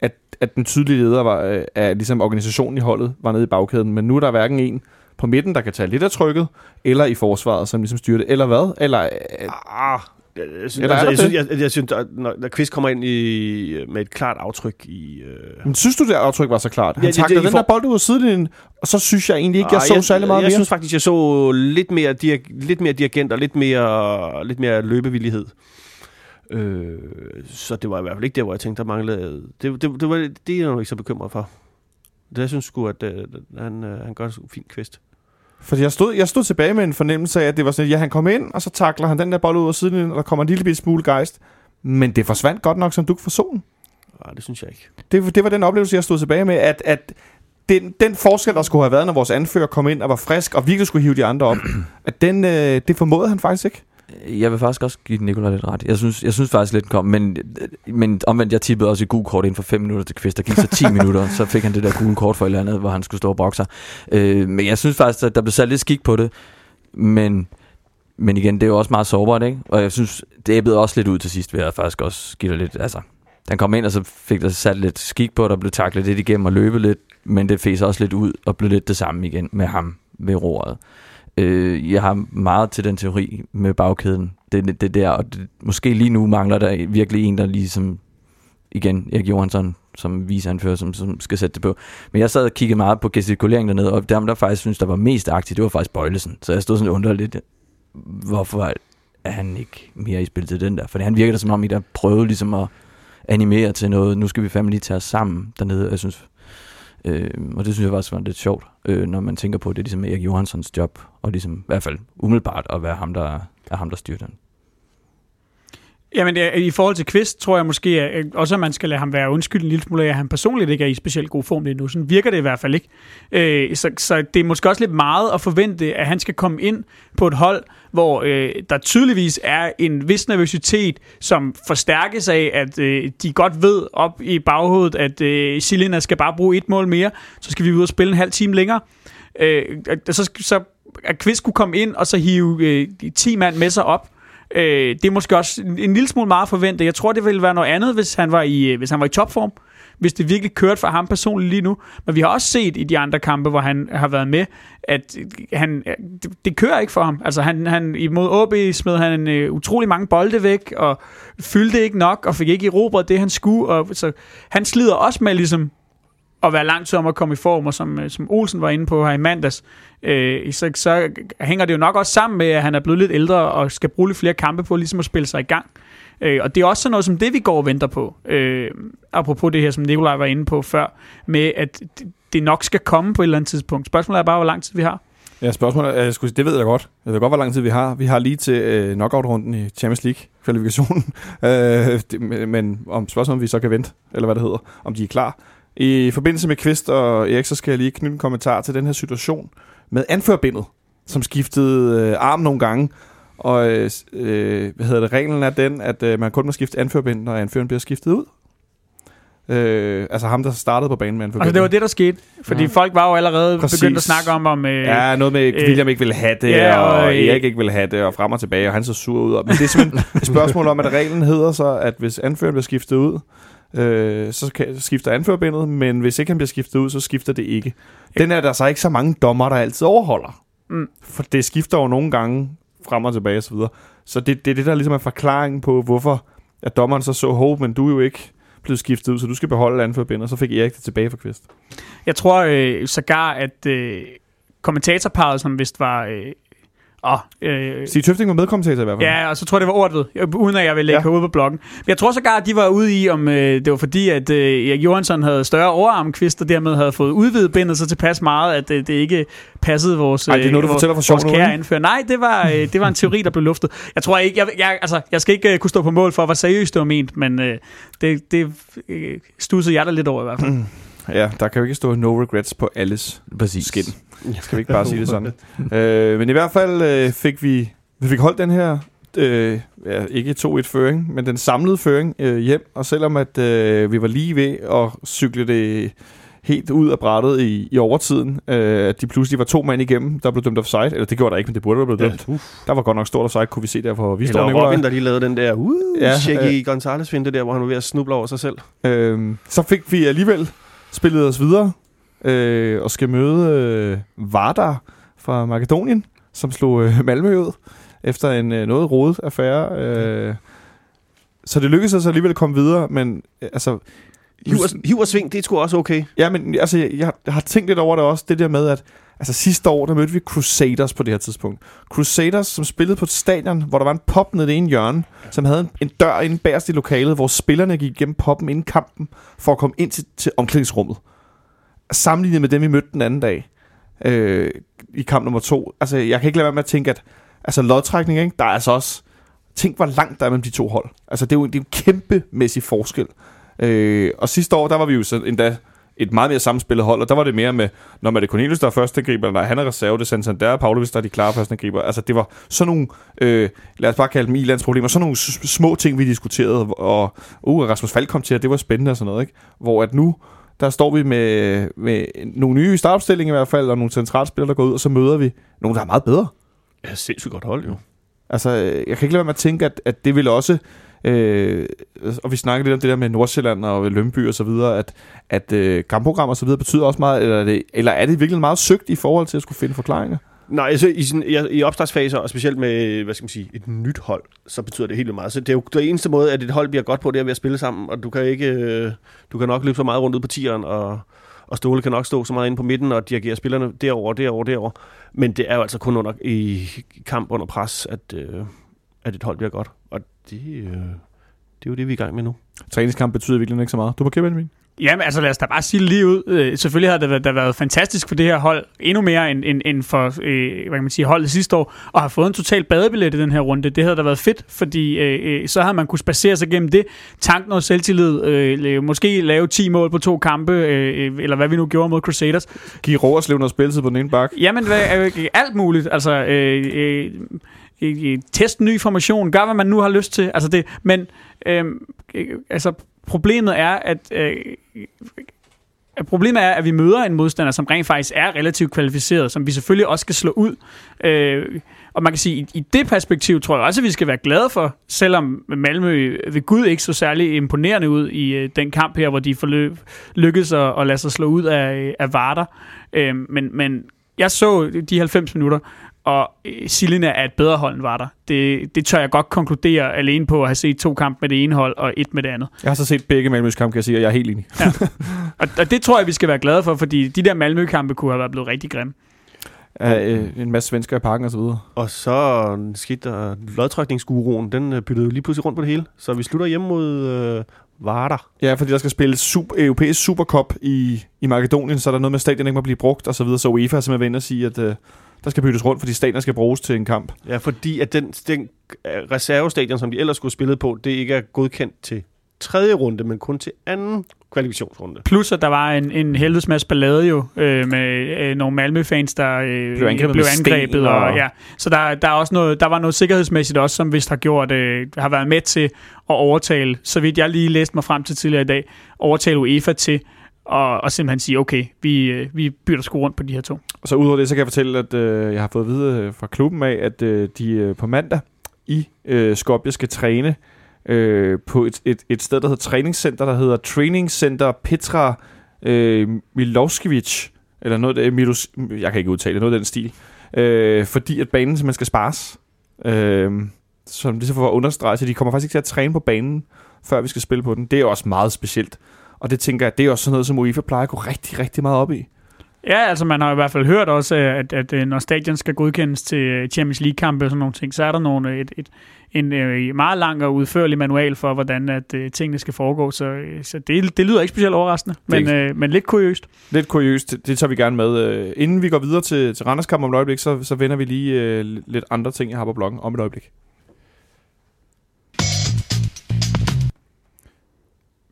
at, at den tydelige leder var, øh, af ligesom organisationen i holdet var nede i bagkæden, men nu er der hverken en på midten, der kan tage lidt af trykket, eller i forsvaret, som ligesom styrer det, eller hvad? Eller, øh, ah, jeg, synes, altså, jeg, synes, jeg, jeg synes, når, når Quiz kommer ind i, med et klart aftryk i... Øh... Men synes du, det aftryk var så klart? Han ja, taklede den for... der bold ud af sidelinjen, og så synes jeg egentlig ikke, jeg ah, så jeg, særlig meget jeg, mere. Jeg synes faktisk, jeg så lidt mere, dirig, lidt mere dirigent og lidt mere, lidt mere løbevillighed. Øh, så det var i hvert fald ikke der, hvor jeg tænkte, der manglede... Det, det, det, var, det er jeg jo ikke så bekymret for. Det jeg synes sgu, at uh, han, uh, han gør en fin kvist. Fordi jeg stod, jeg stod tilbage med en fornemmelse af, at det var sådan, ja, han kom ind, og så takler han den der bold ud af siden, og der kommer en lille smule gejst. Men det forsvandt godt nok som duk for solen. Nej, det synes jeg ikke. Det, det var den oplevelse, jeg stod tilbage med, at, at den, den forskel, der skulle have været, når vores anfører kom ind og var frisk, og virkelig skulle hive de andre op, at den, øh, det formåede han faktisk ikke. Jeg vil faktisk også give Nikolaj lidt ret. Jeg synes, jeg synes faktisk lidt kom, men, men omvendt, jeg tippede også i gul kort inden for 5 minutter til Kvist. Der gik så 10 minutter, så fik han det der gule kort for et eller andet, hvor han skulle stå og bokse. Øh, men jeg synes faktisk, at der blev sat lidt skik på det. Men, men igen, det er jo også meget sårbart, ikke? Og jeg synes, det æbbede også lidt ud til sidst, ved jeg faktisk også give lidt, altså... Den kom ind, og så fik der sat lidt skik på, der blev taklet lidt igennem og løbet lidt, men det fæs også lidt ud og blev lidt det samme igen med ham ved roret. Øh, jeg har meget til den teori med bagkæden. Det, det der, og det, måske lige nu mangler der virkelig en, der ligesom, igen, Erik Johansson, som viseanfører, som, som skal sætte det på. Men jeg sad og kiggede meget på gestikulering dernede, og dem, der faktisk synes, der var mest aktiv, det var faktisk Bøjlesen. Så jeg stod sådan og undrede lidt, hvorfor er han ikke mere i spil til den der? For han virker da som om, I der prøvede ligesom at animere til noget, nu skal vi fandme lige tage os sammen dernede. Jeg synes, øh, og det synes jeg faktisk var lidt sjovt, øh, når man tænker på, at det er ligesom Erik Johanssons job, og ligesom i hvert fald umiddelbart at være ham, der er ham, der styrer den. Jamen, i forhold til Kvist, tror jeg måske også, at man skal lade ham være undskyld en lille smule af, at han personligt ikke er i specielt god form lige nu. Sådan virker det i hvert fald ikke. Øh, så, så det er måske også lidt meget at forvente, at han skal komme ind på et hold, hvor øh, der tydeligvis er en vis nervøsitet, som forstærkes af, at øh, de godt ved op i baghovedet, at øh, Silina skal bare bruge et mål mere, så skal vi ud og spille en halv time længere. Øh, så, så at Kvist kunne komme ind og så hive øh, 10 mand med sig op, Øh, det er måske også en, en lille smule meget forventet. Jeg tror, det ville være noget andet, hvis han var i, øh, hvis han var i topform. Hvis det virkelig kørte for ham personligt lige nu. Men vi har også set i de andre kampe, hvor han har været med, at han, øh, det, det kører ikke for ham. Altså han, han imod OB smed han uh, utrolig mange bolde væk, og fyldte ikke nok, og fik ikke i erobret det, han skulle. Og, så han slider også med ligesom at være lang tid om at komme i form, og som, øh, som Olsen var inde på her i mandags, øh, så, så hænger det jo nok også sammen med, at han er blevet lidt ældre og skal bruge lidt flere kampe på ligesom at spille sig i gang. Øh, og det er også sådan noget som det, vi går og venter på. Øh, apropos det her, som Nikolaj var inde på før, med at det nok skal komme på et eller andet tidspunkt. Spørgsmålet er bare, hvor lang tid vi har. Ja, spørgsmålet er, skulle, det ved jeg godt. Jeg ved godt, hvor lang tid vi har. Vi har lige til øh, knockout-runden i Champions League-kvalifikationen. øh, men om spørgsmålet, om vi så kan vente, eller hvad det hedder, om de er klar. I forbindelse med Kvist og Erik, så skal jeg lige knytte en kommentar til den her situation med anførbindet, som skiftede øh, arm nogle gange. Og øh, hvad hedder det, reglen er den, at øh, man kun må skifte anførbind, når anføren bliver skiftet ud. Øh, altså ham, der startede på banen med anførbind. Altså det var det, der skete. Fordi ja. folk var jo allerede Præcis. begyndt at snakke om... om øh, ja, noget med, øh, William ikke ville have det, ja, og, og øh, Erik ikke ville have det, og frem og tilbage, og han så sur ud. Men det er simpelthen et spørgsmål om, at reglen hedder så, at hvis anføren bliver skiftet ud, øh, så kan, skifter anførbindet, men hvis ikke han bliver skiftet ud, så skifter det ikke. Den er der så ikke så mange dommer, der altid overholder. Mm. For det skifter jo nogle gange frem og tilbage osv. Så, videre. så det, det er det, der ligesom er forklaringen på, hvorfor at dommeren så så, hov, men du er jo ikke blevet skiftet ud, så du skal beholde anførbindet, og så fik Erik det tilbage for Kvist. Jeg tror øh, sågar, at øh, kommentatorparet, som vist var øh, Oh, øh, Stig Tøfting var medkommentator i hvert fald. Ja, og så tror jeg, det var ordet ved, uden at jeg vil lægge ja. hovedet på bloggen. Men jeg tror sågar, at de var ude i, om øh, det var fordi, at øh, Erik Johansson havde større overarmkvist, og dermed havde fået udvidet bindet så tilpas meget, at øh, det ikke passede vores, Ej, det er noget, du øh, fortæller for vores kære anfører. Nej, det var, øh, det var en teori, der blev luftet. Jeg tror ikke, jeg, jeg, altså, jeg skal ikke øh, kunne stå på mål for, hvor seriøst det var ment, men øh, det, det øh, stussede jeg da lidt over i hvert fald. Mm. Ja, der kan jo ikke stå no regrets på alles Præcis. skin. Skal vi ikke bare sige det sådan? øh, men i hvert fald øh, fik vi, vi fik holdt den her, øh, ja, ikke 2-1-føring, men den samlede føring øh, hjem. Og selvom at øh, vi var lige ved at cykle det helt ud af brættet i, i overtiden, øh, at de pludselig var to mand igennem, der blev dømt offside. Eller det gjorde der ikke, men det burde have blevet dømt. Ja, der var godt nok stort offside, kunne vi se der, for vi står Eller Robin, der lige lavede den der uh, ja, shaky øh, Gonzalez-finte der, hvor han var ved at snuble over sig selv. Øh, så fik vi alligevel spillet os videre øh, og skal møde øh, Vardar fra Makedonien, som slog øh, Malmø ud efter en øh, noget rodet affære. Øh, så det lykkedes os alligevel at komme videre, men øh, altså... Hiv og, hiv og sving, det er sgu også okay. Ja, men altså, jeg, jeg har tænkt lidt over det også, det der med, at altså sidste år, der mødte vi Crusaders på det her tidspunkt. Crusaders, som spillede på et stadion, hvor der var en pop nede i en hjørne, som havde en, en dør inde bagerst i lokalet, hvor spillerne gik igennem poppen inden kampen, for at komme ind til, til omklædningsrummet sammenlignet med dem, vi mødte den anden dag øh, i kamp nummer to. Altså, jeg kan ikke lade være med at tænke, at altså, lodtrækning, ikke? der er altså også... Tænk, hvor langt der er mellem de to hold. Altså, det er jo, det er jo en kæmpemæssig forskel. Øh, og sidste år, der var vi jo så endda et meget mere sammenspillet hold, og der var det mere med, når man er Cornelius, der er første angriber, når han er reserve, det er Santander, Pavlovic, der er de klare første angriber. Altså, det var sådan nogle, øh, lad os bare kalde dem Ilans problemer, sådan nogle små ting, vi diskuterede, og uh, Rasmus Falk kom til, at det var spændende og sådan noget, ikke? Hvor at nu, der står vi med, med nogle nye startopstillinger i hvert fald, og nogle centralspillere, der går ud, og så møder vi nogle, der er meget bedre. Ja, sindssygt godt hold, jo. Altså, jeg kan ikke lade være med at tænke, at, at det vil også... Øh, og vi snakker lidt om det der med Nordsjælland og Lønby og så videre, at, at øh, kampprogram og så videre betyder også meget, eller er, det, eller er det virkelig meget søgt i forhold til at skulle finde forklaringer? Nej, altså i, sådan, i, i opstartsfaser, og specielt med, hvad skal man sige, et nyt hold, så betyder det helt vildt meget. Så det er jo det eneste måde, at et hold bliver godt på, det er ved at spille sammen, og du kan ikke, øh, du kan nok løbe så meget rundt ud på tieren, og, og Ståle kan nok stå så meget inde på midten og dirigere spillerne derover, derover, derover. Men det er jo altså kun under, i kamp under pres, at, øh, at et hold bliver godt. Det, øh, det er jo det, vi er i gang med nu. Træningskamp betyder virkelig ikke så meget. Du på Benjamin? Jamen, altså lad os da bare sige lige ud. Øh, selvfølgelig har det været, det været fantastisk for det her hold, endnu mere end, end, end for øh, hvad kan man sige, holdet sidste år, og har fået en total badebillet i den her runde. Det havde da været fedt, fordi øh, øh så har man kunne spacere sig gennem det, tanke noget selvtillid, øh, måske lave 10 mål på to kampe, øh, eller hvad vi nu gjorde mod Crusaders. Giv Roerslev noget spilletid på den ene bak. Jamen, øh, alt muligt. Altså, øh, øh, teste ny formation, gør hvad man nu har lyst til. Altså det, men øh, altså problemet er, at øh, Problemet er, at vi møder en modstander, som rent faktisk er relativt kvalificeret, som vi selvfølgelig også skal slå ud. Øh, og man kan sige, i det perspektiv tror jeg også, at vi skal være glade for, selvom Malmø ved Gud ikke så særlig imponerende ud i øh, den kamp her, hvor de forløb, lykkedes at, at lade sig slå ud af, øh, af Varder. Øh, men, men jeg så de 90 minutter, og øh, Silina er et bedre hold end var der. Det, det tør jeg godt konkludere alene på at have set to kampe med det ene hold og et med det andet. Jeg har så set begge Malmøs kampe, kan jeg sige, og jeg er helt enig. ja. og, og det tror jeg, vi skal være glade for, fordi de der Malmø-kampe kunne have været blevet rigtig grimme. Ja, øh, en masse svensker i parken og så videre. Og så skete der lodtrækningsguruen, den øh, byttede lige pludselig rundt på det hele. Så vi slutter hjem mod øh, Varder. Ja, fordi der skal spilles super, europæisk Supercup i, i Makedonien, så er der noget med, at stadion ikke må blive brugt og så videre. Så UEFA er simpelthen ved at sige, at øh, der skal byttes rundt, fordi stadion skal bruges til en kamp. Ja, fordi at den, den reservestadion, som de ellers skulle spille på, det ikke er godkendt til tredje runde, men kun til anden kvalifikationsrunde. Plus, at der var en, en helvedes masse ballade jo, øh, med øh, nogle Malmø-fans, der øh, blev angrebet. Blev angrebet og, og, ja. Så der, der, er også noget, der var noget sikkerhedsmæssigt også, som vist har gjort, øh, har været med til at overtale, så vidt jeg lige læste mig frem til tidligere i dag, overtale UEFA til og, og simpelthen sige, okay, vi, øh, vi bytter sgu rundt på de her to. Og så udover det, så kan jeg fortælle, at øh, jeg har fået at vide øh, fra klubben af, at øh, de øh, på mandag i øh, Skopje skal træne øh, på et, et, et sted, der hedder træningscenter, der hedder Training Center Petra øh, Milosevic, eller noget af Milos, jeg kan ikke udtale noget af den stil, øh, fordi at banen simpelthen skal spares. Øh, som det så for understreget, understrege, så de kommer faktisk ikke til at træne på banen, før vi skal spille på den. Det er også meget specielt. Og det tænker jeg, det er også sådan noget, som UEFA plejer at gå rigtig, rigtig meget op i. Ja, altså man har i hvert fald hørt også, at, at, at når stadion skal godkendes til Champions League-kampe og sådan nogle ting, så er der nogle, et, et, en øh, meget lang og udførlig manual for, hvordan at, uh, tingene skal foregå. Så, så det, det lyder ikke specielt overraskende, men, uh, men lidt kuriøst. Lidt kuriøst, det, det tager vi gerne med. Inden vi går videre til, til Randerskamp om et øjeblik, så, så vender vi lige uh, lidt andre ting, jeg har på bloggen om et øjeblik.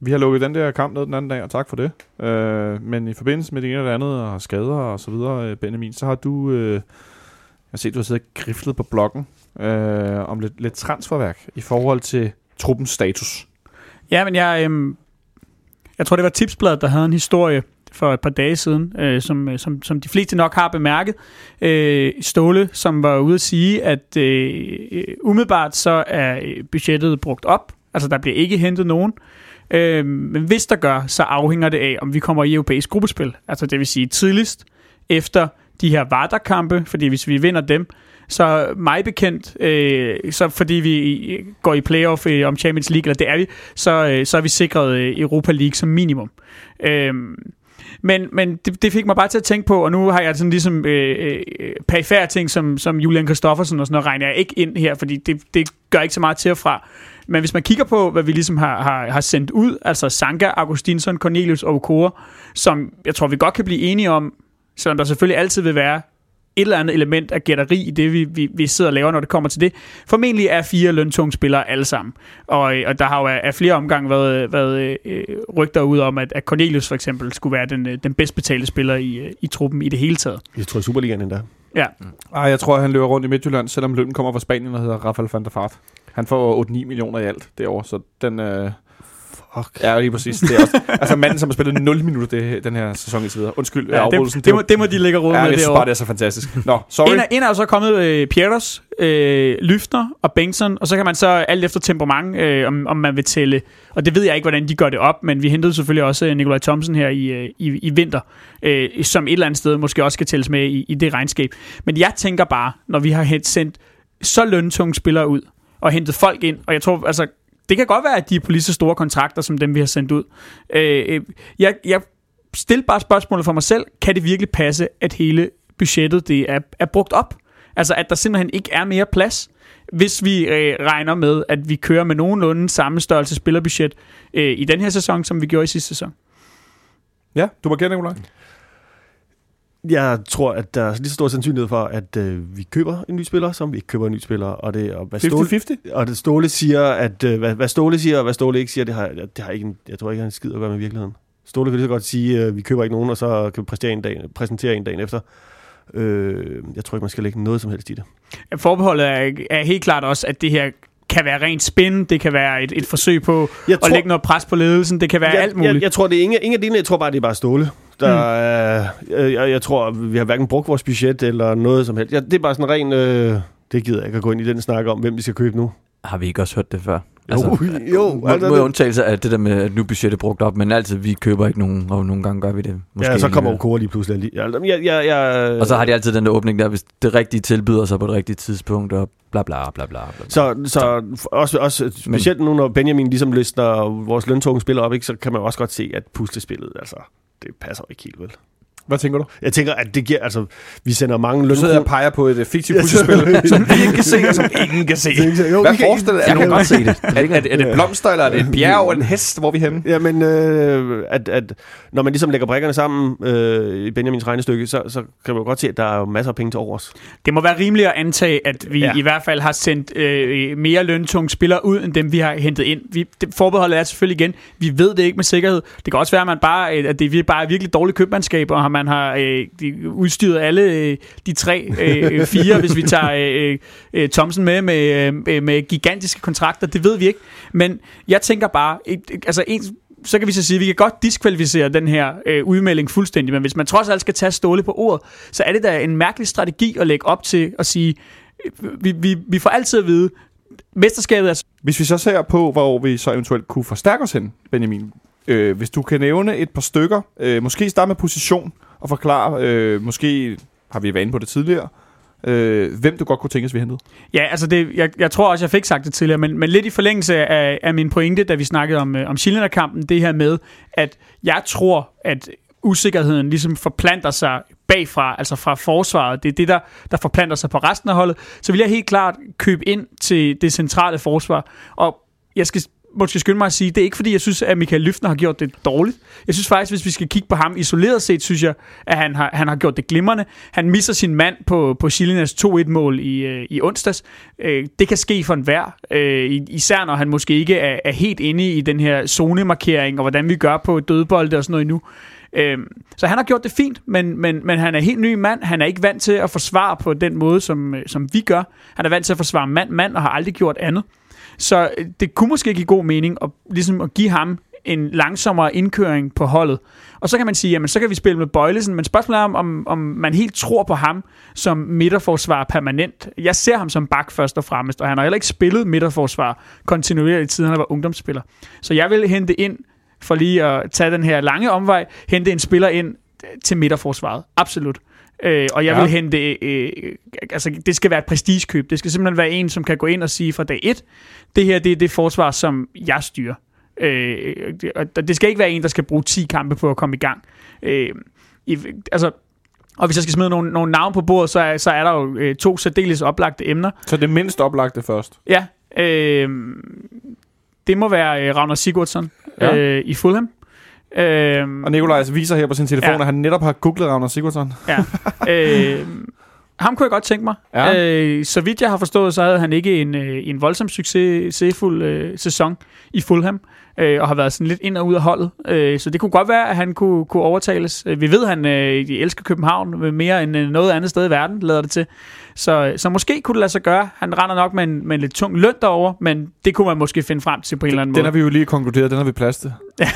Vi har lukket den der kamp ned den anden dag, og tak for det. Øh, men i forbindelse med det ene eller andet, og skader og så videre, øh, Benjamin, så har du... Øh, jeg har set, du har siddet og griflet på bloggen øh, om lidt, lidt transferværk i forhold til truppens status. Ja, men jeg, øh, jeg tror, det var Tipsbladet, der havde en historie for et par dage siden, øh, som, øh, som, som de fleste nok har bemærket. Øh, Ståle, som var ude at sige, at øh, øh umiddelbart så er budgettet brugt op. Altså, der bliver ikke hentet nogen. Øh, Øh, men hvis der gør, så afhænger det af, om vi kommer i europæisk gruppespil. Altså det vil sige tidligst efter de her Varder-kampe, fordi hvis vi vinder dem, så mig bekendt, øh, så fordi vi går i playoff øh, om Champions League, eller det er vi, så, øh, så er vi sikret øh, Europa League som minimum. Øh, men, men det, det fik mig bare til at tænke på, og nu har jeg sådan ligesom øh, øh, perifære ting, som, som Julian Kristoffersen og sådan noget, regner jeg ikke ind her, fordi det, det gør ikke så meget til og fra. Men hvis man kigger på, hvad vi ligesom har, har, har sendt ud, altså Sanka, Augustinsson, Cornelius og Okora, som jeg tror, vi godt kan blive enige om, selvom der selvfølgelig altid vil være et eller andet element af gætteri i det, vi, vi, vi sidder og laver, når det kommer til det. Formentlig er fire løntunge spillere alle sammen. Og, og der har jo af flere omgange været, været øh, rygter ud om, at, at Cornelius for eksempel skulle være den, øh, den bedst betalte spiller i, øh, i truppen i det hele taget. Jeg tror, Superligaen endda. Ja. Mm. Ej, jeg tror, han løber rundt i Midtjylland, selvom lønnen kommer fra Spanien og hedder Rafael van der Fart. Han får 8-9 millioner i alt derovre, så den... Øh fuck. Ja, lige præcis. Det er også, altså manden, som har spillet 0 minutter det, den her sæson i videre. Undskyld, ja, Ja, det, det, må, det må de lægge råd Ja, med bare, derovre. det er så fantastisk. Nå, sorry. En er, en er så kommet øh, Pieters, øh, Lyftner og Bengtsson, og så kan man så alt efter temperament, øh, om, om man vil tælle. Og det ved jeg ikke, hvordan de gør det op, men vi hentede selvfølgelig også øh, Nikolaj Thomsen her i, øh, i, i vinter, øh, som et eller andet sted måske også skal tælles med i, i det regnskab. Men jeg tænker bare, når vi har sendt så løntunge spillere ud, og hentet folk ind, og jeg tror, altså, det kan godt være, at de er på lige så store kontrakter, som dem, vi har sendt ud. Øh, øh, jeg, jeg stiller bare spørgsmålet for mig selv, kan det virkelig passe, at hele budgettet det er, er brugt op? Altså, at der simpelthen ikke er mere plads, hvis vi øh, regner med, at vi kører med nogenlunde samme størrelse spillerbudget øh, i den her sæson, som vi gjorde i sidste sæson. Ja, du må gerne, Nikolaj. Jeg tror, at der er lige så stor sandsynlighed for, at øh, vi køber en ny spiller, som vi ikke køber en ny spiller. Og det, og hvad Ståle, 50-50? og det Ståle siger, at øh, hvad, hvad Ståle siger, og hvad Ståle ikke siger, det har, det har ikke en, jeg tror ikke, har en skid at gøre med virkeligheden. Ståle kan lige så godt sige, at vi køber ikke nogen, og så kan vi præsentere en, dag, præsentere en dagen efter. Øh, jeg tror ikke, man skal lægge noget som helst i det. Forbeholdet er, er helt klart også, at det her kan være rent spin, det kan være et, et forsøg på Jeg at lægge noget pres på ledelsen, det kan være jeg, alt muligt. Jeg, jeg tror, det er ingen, ingen af delene. Jeg tror bare, det er bare Ståle. Der, mm. øh, jeg, jeg tror, vi har hverken brugt vores budget eller noget som helst. Ja, det er bare sådan ren... Øh, det gider jeg ikke at gå ind i den snak om, hvem vi skal købe nu. Har vi ikke også hørt det før? Jo, jo, Må, altså må det- undtagelse af det der med, at nu er budgettet brugt op, men altid, vi køber ikke nogen, og nogle gange gør vi det. Måske ja, så kommer. Okora lige pludselig. lige- Ja, jeg, jeg, jeg, Og så har de altid den der åbning der, hvis det rigtige tilbyder sig på det rigtige tidspunkt, og bla bla bla bla. bla. Så, så også, også specielt nu, når Benjamin ligesom lister vores løntunge spiller op, ikke, så kan man også godt se, at puslespillet, altså, det passer ikke helt vel. Hvad tænker du? Jeg tænker, at det giver, altså, vi sender mange Du sidder og peger på et uh, fiktivt puslespil, som vi ikke kan se, og som ingen kan se. Jo, Hvad forestiller Jeg er, kan godt se det. er, det, er, det, er det blomster, eller er det et bjerg, eller en hest? Hvor er vi henne? Ja, men øh, at, at når man ligesom lægger brikkerne sammen øh, i Benjamins regnestykke, så, så kan man godt se, at der er jo masser af penge til overs. Det må være rimeligt at antage, at vi Ja. i hvert fald har sendt øh, mere løntunge spillere ud, end dem vi har hentet ind. Vi, det, forbeholdet er selvfølgelig igen, vi ved det ikke med sikkerhed. Det kan også være, at, man bare, at det er bare virkelig dårligt købmandskab, og man har øh, udstyret alle øh, de tre, øh, øh fire, hvis vi tager øh, øh, øh, Thomsen med, med, øh, med gigantiske kontrakter. Det ved vi ikke. Men jeg tænker bare, et, altså en, så kan vi så sige, at vi kan godt diskvalificere den her øh, udmelding fuldstændig, men hvis man trods alt skal tage ståle på ordet, så er det da en mærkelig strategi at lægge op til at sige, øh, vi, vi, vi får altid at vide, mesterskabet er Hvis vi så ser på, hvor vi så eventuelt kunne forstærke os hen, Benjamin. Øh, hvis du kan nævne et par stykker, øh, måske starte med position og forklare, øh, måske har vi været inde på det tidligere, øh, hvem du godt kunne tænkes, vi hentede. Ja, altså det, jeg, jeg tror også, jeg fik sagt det tidligere, men, men lidt i forlængelse af, af min pointe, da vi snakkede om, øh, om Schillinger-kampen, det her med, at jeg tror, at usikkerheden ligesom forplanter sig bagfra, altså fra forsvaret. Det er det, der, der forplanter sig på resten af holdet. Så vil jeg helt klart købe ind til det centrale forsvar. Og jeg skal måske skynde mig at sige, det er ikke fordi, jeg synes, at Michael Lyftner har gjort det dårligt. Jeg synes faktisk, hvis vi skal kigge på ham isoleret set, synes jeg, at han har, han har gjort det glimrende. Han misser sin mand på, på Chilinas 2-1-mål i, øh, i onsdags. Øh, det kan ske for enhver, øh, især når han måske ikke er, er helt inde i den her zonemarkering, og hvordan vi gør på dødbolde og sådan noget endnu. Øhm, så han har gjort det fint, men, men, men han er helt ny mand. Han er ikke vant til at forsvare på den måde, som, som vi gør. Han er vant til at forsvare mand-mand og har aldrig gjort andet. Så øh, det kunne måske give god mening at, ligesom at give ham en langsommere indkøring på holdet. Og så kan man sige, jamen så kan vi spille med Bøjlesen, men spørgsmålet er, om, om, om man helt tror på ham som midterforsvar permanent. Jeg ser ham som bak først og fremmest, og han har heller ikke spillet midterforsvar kontinuerligt, siden han var ungdomsspiller. Så jeg vil hente ind, for lige at tage den her lange omvej, hente en spiller ind til midterforsvaret. Absolut. Øh, og jeg Ja. vil hente, øh, altså det skal være et prestigekøb. Det skal simpelthen være en, som kan gå ind og sige fra dag et, det her det er det forsvar, som jeg styrer. Øh, og det skal ikke være en, der skal bruge 10 kampe på at komme i gang. Øh, i, altså, og hvis jeg skal smide nogle, nogle navn på bordet, så er, så er der jo øh, to særdeles oplagte emner. Så det mindst oplagte først. Ja, øh, det må være øh, Ragnar Sigurdsson ja. øh, i Fulham. Øh, Og Nikolaj viser her på sin telefon, Ja. at han netop har googlet Ragnar Sigurdsson. Ja. øh, ham kunne jeg godt tænke mig. Ja. Øh, så vidt jeg har forstået, så havde han ikke en, øh, en voldsom succes, succesfuld øh, sæson i Fulham, øh, og har været sådan lidt ind og ud af holdet. Øh, så det kunne godt være, at han kunne, kunne overtales. Øh, Vi ved, at han øh, elsker København mere end øh, noget andet sted i verden, lader det til. Så, så måske kunne det lade sig gøre. Han render nok med en, med en lidt tung løn derover, men det kunne man måske finde frem til på en eller anden Den måde. har vi jo lige konkluderet, den har vi plads til.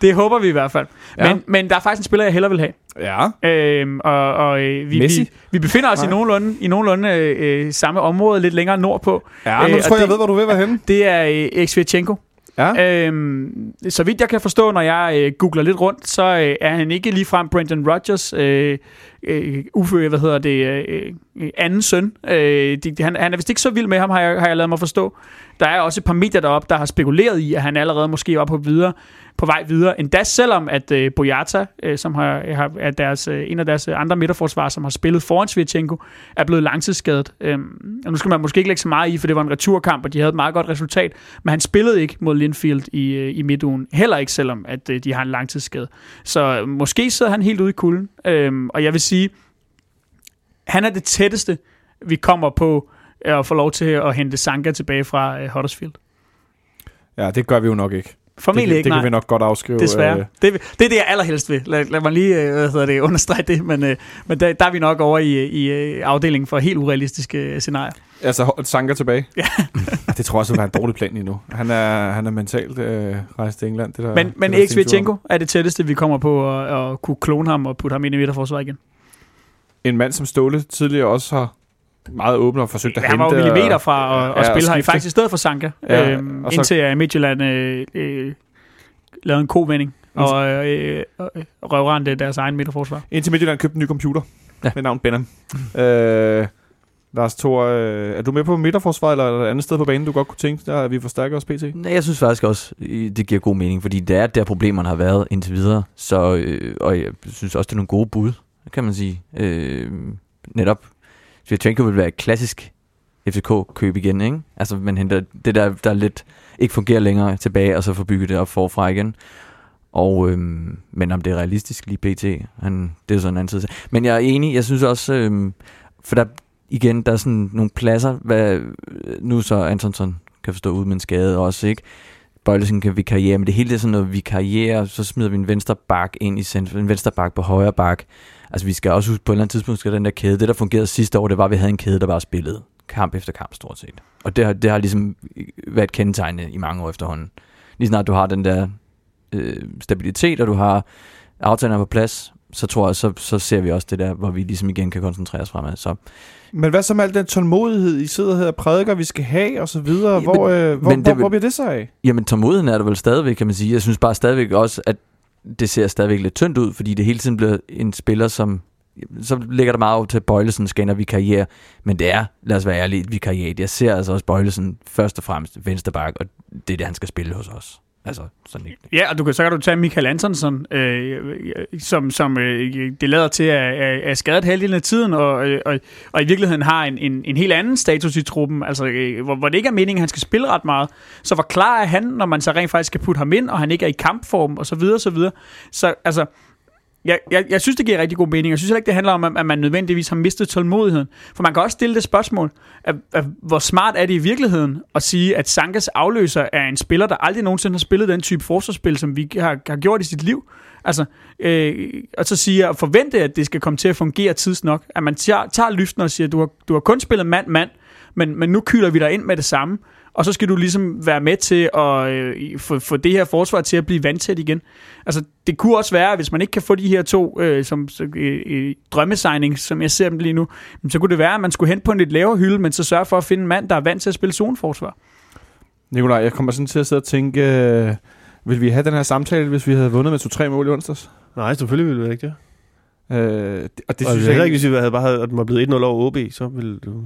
Det håber vi i hvert fald. Ja. Men, men der er faktisk en spiller, jeg hellere vil have. Ja. Øhm, og og øh, vi, Messi? vi, vi befinder os Nej. i nogenlunde, i nogenlunde øh, samme område, lidt længere nordpå. Ja, nu Øh, tror jeg, jeg det- ved, hvor du vil være henne. Det er øh, Xvichenko. Ja. Øhm, så vidt jeg kan forstå, når jeg øh, googler lidt rundt, så øh, er han ikke ligefrem Brendan Rodgers øh, øh, ufø, øh, hvad hedder det, øh, øh anden søn. Øh, de, han, han er vist ikke så vild med ham, har jeg, har jeg lavet mig forstå. Der er også et par medier deroppe, der har spekuleret i, at han allerede måske var på, videre, på vej videre. Endda selvom, at øh, Boyata, øh, som har, har, er deres, øh, en af deres andre midterforsvarer, som har spillet foran Svirchenko, er blevet langtidsskadet. Øhm, og nu skal man måske ikke lægge så meget i, for det var en returkamp, og de havde et meget godt resultat. Men han spillede ikke mod Linfield i, øh, i midtugen. Heller ikke, selvom at, øh, de har en langtidsskade. Så øh, måske sidder han helt ude i kulden. Øhm, og jeg vil sige, han er det tætteste, vi kommer på at få lov til at hente Sanka tilbage fra øh, Huddersfield. Ja, det gør vi jo nok ikke. Formentlig det, ikke, det nej. kan vi nok godt afskrive. Desværre. øh, Det, det er det, jeg allerhelst vil. Lad, lad mig lige øh, hvad hedder det, understrege det, men, øh, men der, der er vi nok over i, i øh, afdelingen for helt urealistiske øh, scenarier. Altså, Sanka tilbage. Ja. det tror jeg også vil være en dårlig plan lige nu. Han er, han er mentalt øh, rejst til England. Det der, Men, men det der Xvichenko er det tætteste, vi kommer på at, at kunne klone ham og putte ham ind i midterforsvaret igen. En mand som Ståle tidligere også har meget åbent og forsøgt at Han hente. var jo millimeter og- fra at, Ja, at og spille her, skifte. faktisk i stedet for Sanka, Ja, øhm, og så- indtil at Midtjylland øh, øh, lavede en kovending og øh, øh, røvrendte deres egen midterforsvar. Indtil Midtjylland købte en ny computer Ja. med navn Benham. øh, Lars Thor, øh, er du med på midterforsvaret, eller er der et andet sted på banen, du godt kunne tænke dig, at vi forstærker os pt? Nej, jeg synes faktisk også, i- det giver god mening, fordi det er der problemerne har været indtil videre. Så, øh, og jeg synes også, det er nogle gode bud, kan man sige. Øh, netop, Svirchenko vil være et klassisk FCK-køb igen, ikke? Altså, man henter det der, der lidt ikke fungerer længere tilbage, og så får bygget det op forfra igen. Og, øhm, men om det er realistisk lige pt, han, det er sådan en anden side. Men jeg er enig, jeg synes også, øhm, for der, igen, der er sådan nogle pladser, hvad, øh, nu så Antonsson kan forstå ud med en skade også, ikke? Bøjlesen kan vikariere, men det hele det er sådan noget vikariere, så smider vi en venstre bak ind i centrum, en venstre bak på højre bak. Altså vi skal også huske på et eller andet tidspunkt, skal den der kæde, det der fungerede sidste år, det var, at vi havde en kæde, der bare spillede kamp efter kamp stort set. Og det har, det har ligesom øh, været kendetegnende i mange år efterhånden. Lige snart du har den der øh, stabilitet, og du har aftalerne på plads, så tror jeg, så, så ser vi også det der, hvor vi ligesom igen kan koncentrere os fremad. Så Men hvad så med al den tålmodighed, I sidder her og prædiker, vi skal have, og så videre? Ja, Hvor, øh, hvor, men det hvor, vil- hvor bliver det så af? Jamen, tålmodigheden er der vel stadigvæk, kan man sige. Jeg synes bare stadigvæk også, at det ser stadigvæk lidt tyndt ud, fordi det hele tiden bliver en spiller, som... Så ligger der meget over til, at Bøjlesen skal ind og vikariere. Men det er, lad os være ærlige, et vikariat. Jeg ser altså også Bøjlesen først og fremmest vensterbak, og det er det, han skal spille hos os. Altså, sådan ikke. Ja, og du kan, så kan du tage Michael Antonsen, øh, øh som, som øh, det lader til at er, er skadet halvdelen af tiden, og, øh, og, og i virkeligheden har en, en, en helt anden status i truppen, altså, øh, hvor, hvor det ikke er meningen, at han skal spille ret meget. Så hvor klar er han, når man så rent faktisk skal putte ham ind, og han ikke er i kampform, og så videre, så videre. Så altså, jeg, jeg, jeg synes, det giver rigtig god mening. Jeg synes heller ikke, det handler om, at man nødvendigvis har mistet tålmodigheden. For man kan også stille det spørgsmål, at, at, hvor smart er det i virkeligheden at sige, at Sankas afløser er en spiller, der aldrig nogensinde har spillet den type forsvarsspil, som vi har, har gjort i sit liv. Altså, øh, og så sige at forvente, at det skal komme til at fungere tidsnok. At man tager, tager lyften og siger, at du har, du har kun spillet mand-mand, men, men nu kyler vi dig ind med det samme. Og så skal du ligesom være med til at øh, få, få det her forsvar til at blive vandtæt igen. Altså, det kunne også være, hvis man ikke kan få de her to øh, som, øh, øh, drømmesignings, som jeg ser dem lige nu, så kunne det være, at man skulle hente på en lidt lavere hylde, men så sørge for at finde en mand, der er vant til at spille zoneforsvar. Nikolaj, jeg kommer sådan til at sidde og tænke, øh, vil vi have den her samtale, hvis vi havde vundet med 2-3 mål i onsdags? Nej, selvfølgelig ville du ikke det. Øh, det- og det Og synes jeg ikke, hvis vi havde bare havde, at den var blevet 1-0 over OB, så ville du...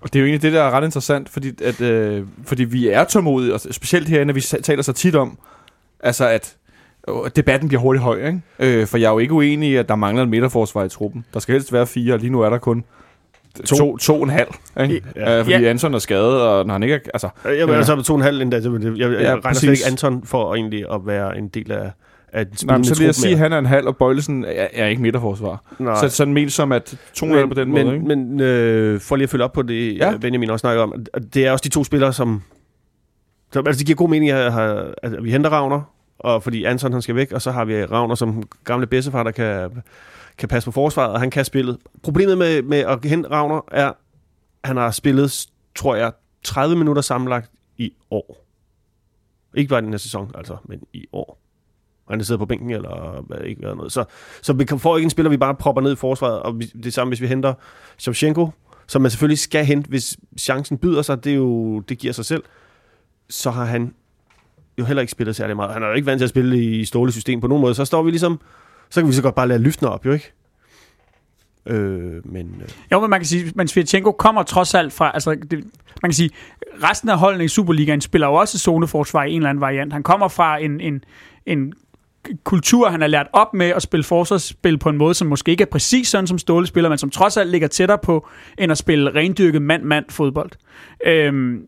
Og det er jo egentlig det, der er ret interessant, fordi, at, øh, fordi vi er tålmodige, og specielt herinde, vi taler så tit om, altså at øh, debatten bliver hurtigt høj, ikke? Øh, for jeg er jo ikke uenig i, at der mangler en midterforsvar i truppen. Der skal helst være fire, og lige nu er der kun to, to, to og en halv, ikke? Ja. Øh, fordi Ja. Anton er skadet, og når han ikke er... Altså, Jeg vil Ja. altså på to og en halv endda. det- Jeg, jeg Ja, ja, regner præcis. slet ikke Anton for egentlig at være en del af, at Nej, men så vil jeg sige, at han er en halv, og Bøjlesen er, er ikke midterforsvar. Nej. Så sådan ment som, at to er på den men, måde, ikke? Men øh, for lige at følge op på det, Ja. ja. Benjamin også snakker om, det er også de to spillere, som... som altså, det giver god mening, at, at, vi henter Ravner, og fordi Anton han skal væk, og så har vi Ravner som gamle bedstefar, der kan, kan passe på forsvaret, og han kan spillet. Problemet med, med at hente Ravner er, at han har spillet, tror jeg, 30 minutter sammenlagt i år. Ikke bare den her sæson, altså, men i år. Og han sidder på bænken, eller hvad, ikke eller noget. Så, så vi får ikke en spiller, vi bare propper ned i forsvaret, og vi- det samme, hvis vi henter Shevchenko, som man selvfølgelig skal hente, hvis chancen byder sig, det, er jo, det giver sig selv, så har han jo heller ikke spillet særlig meget. Han er jo ikke vant til at spille i stålet system på nogen måde, så står vi ligesom, så kan vi så godt bare lade lyftene op, jo ikke? Øh, men øh, Jo, men man kan sige, men Svirchenko kommer trods alt fra, altså, det, man kan sige, resten af holdene i Superligaen spiller jo også zoneforsvar i en eller anden variant. Han kommer fra en, en, en kultur, han har lært op med at spille forsvarsspil på en måde, som måske ikke er præcis sådan, som Ståle spiller, men som trods alt ligger tættere på, end at spille rendyrket mand-mand fodbold. Øhm,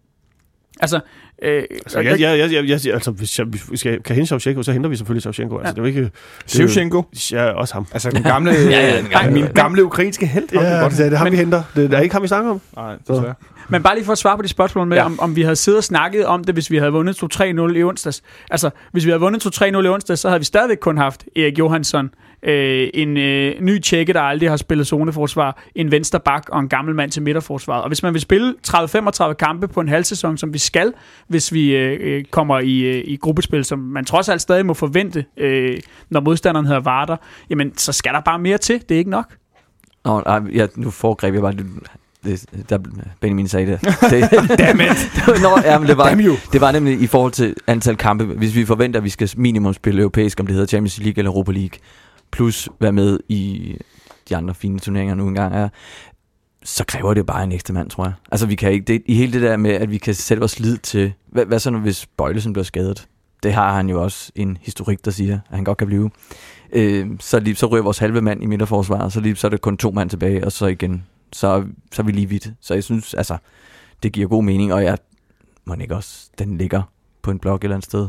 altså, øh, altså, jeg, jeg, jeg, jeg, jeg, altså, hvis, jeg, hvis vi skal, kan hente Shevchenko, så henter vi selvfølgelig Shevchenko. Altså, det er jo ikke... Shevchenko. Ja, også ham. Altså den gamle, ja, ja, den gamle. min gamle ukrainske held. ham kan Ja, godt- det er det ham, vi henter. Det er ikke ham, vi snakker om. Nej, desværre. Men bare lige for at svare på de spørgsmål med, Ja. ja. om, om vi havde siddet og snakket om det, hvis vi havde vundet 2-3-0 i onsdags. Altså, hvis vi havde vundet 2-3-0 i onsdags, så havde vi stadigvæk kun haft Erik Johansson, øh, en øh, ny tjekke, der aldrig har spillet zoneforsvar, en venstre bak og en gammel mand til midterforsvaret. Og hvis man vil spille 30-35 kampe på en halv sæson, som vi skal, hvis vi øh, øh, kommer i, øh, i gruppespil, som man trods alt stadig må forvente, øh, når modstanderen hedder Varder, jamen, så skal der bare mere til. Det er ikke nok. Nå, nej, ja, nu foregreb jeg bare det, det, der, Benjamin sagde det. det Dammit! Nå, ja, men det var, Damn det var nemlig i forhold til antal kampe. Hvis vi forventer, at vi skal minimum spille europæisk, om det hedder Champions League eller Europa League, plus være med i de andre fine turneringer nu engang er, så kræver det bare en ekstra mand, tror jeg. Altså, vi kan ikke, det, i hele det der med, at vi kan sætte vores lid til, hvad, hvad så nu, hvis Bøjlesen bliver skadet? Det har han jo også en historik, der siger, at han godt kan blive. Øh, så, lige, så ryger vores halve mand i midterforsvaret, så, lige, så er det kun to mand tilbage, og så igen, så, så er vi lige vidt. Så jeg synes, altså, det giver god mening, og jeg må ikke også, den ligger på en blog et eller andet sted.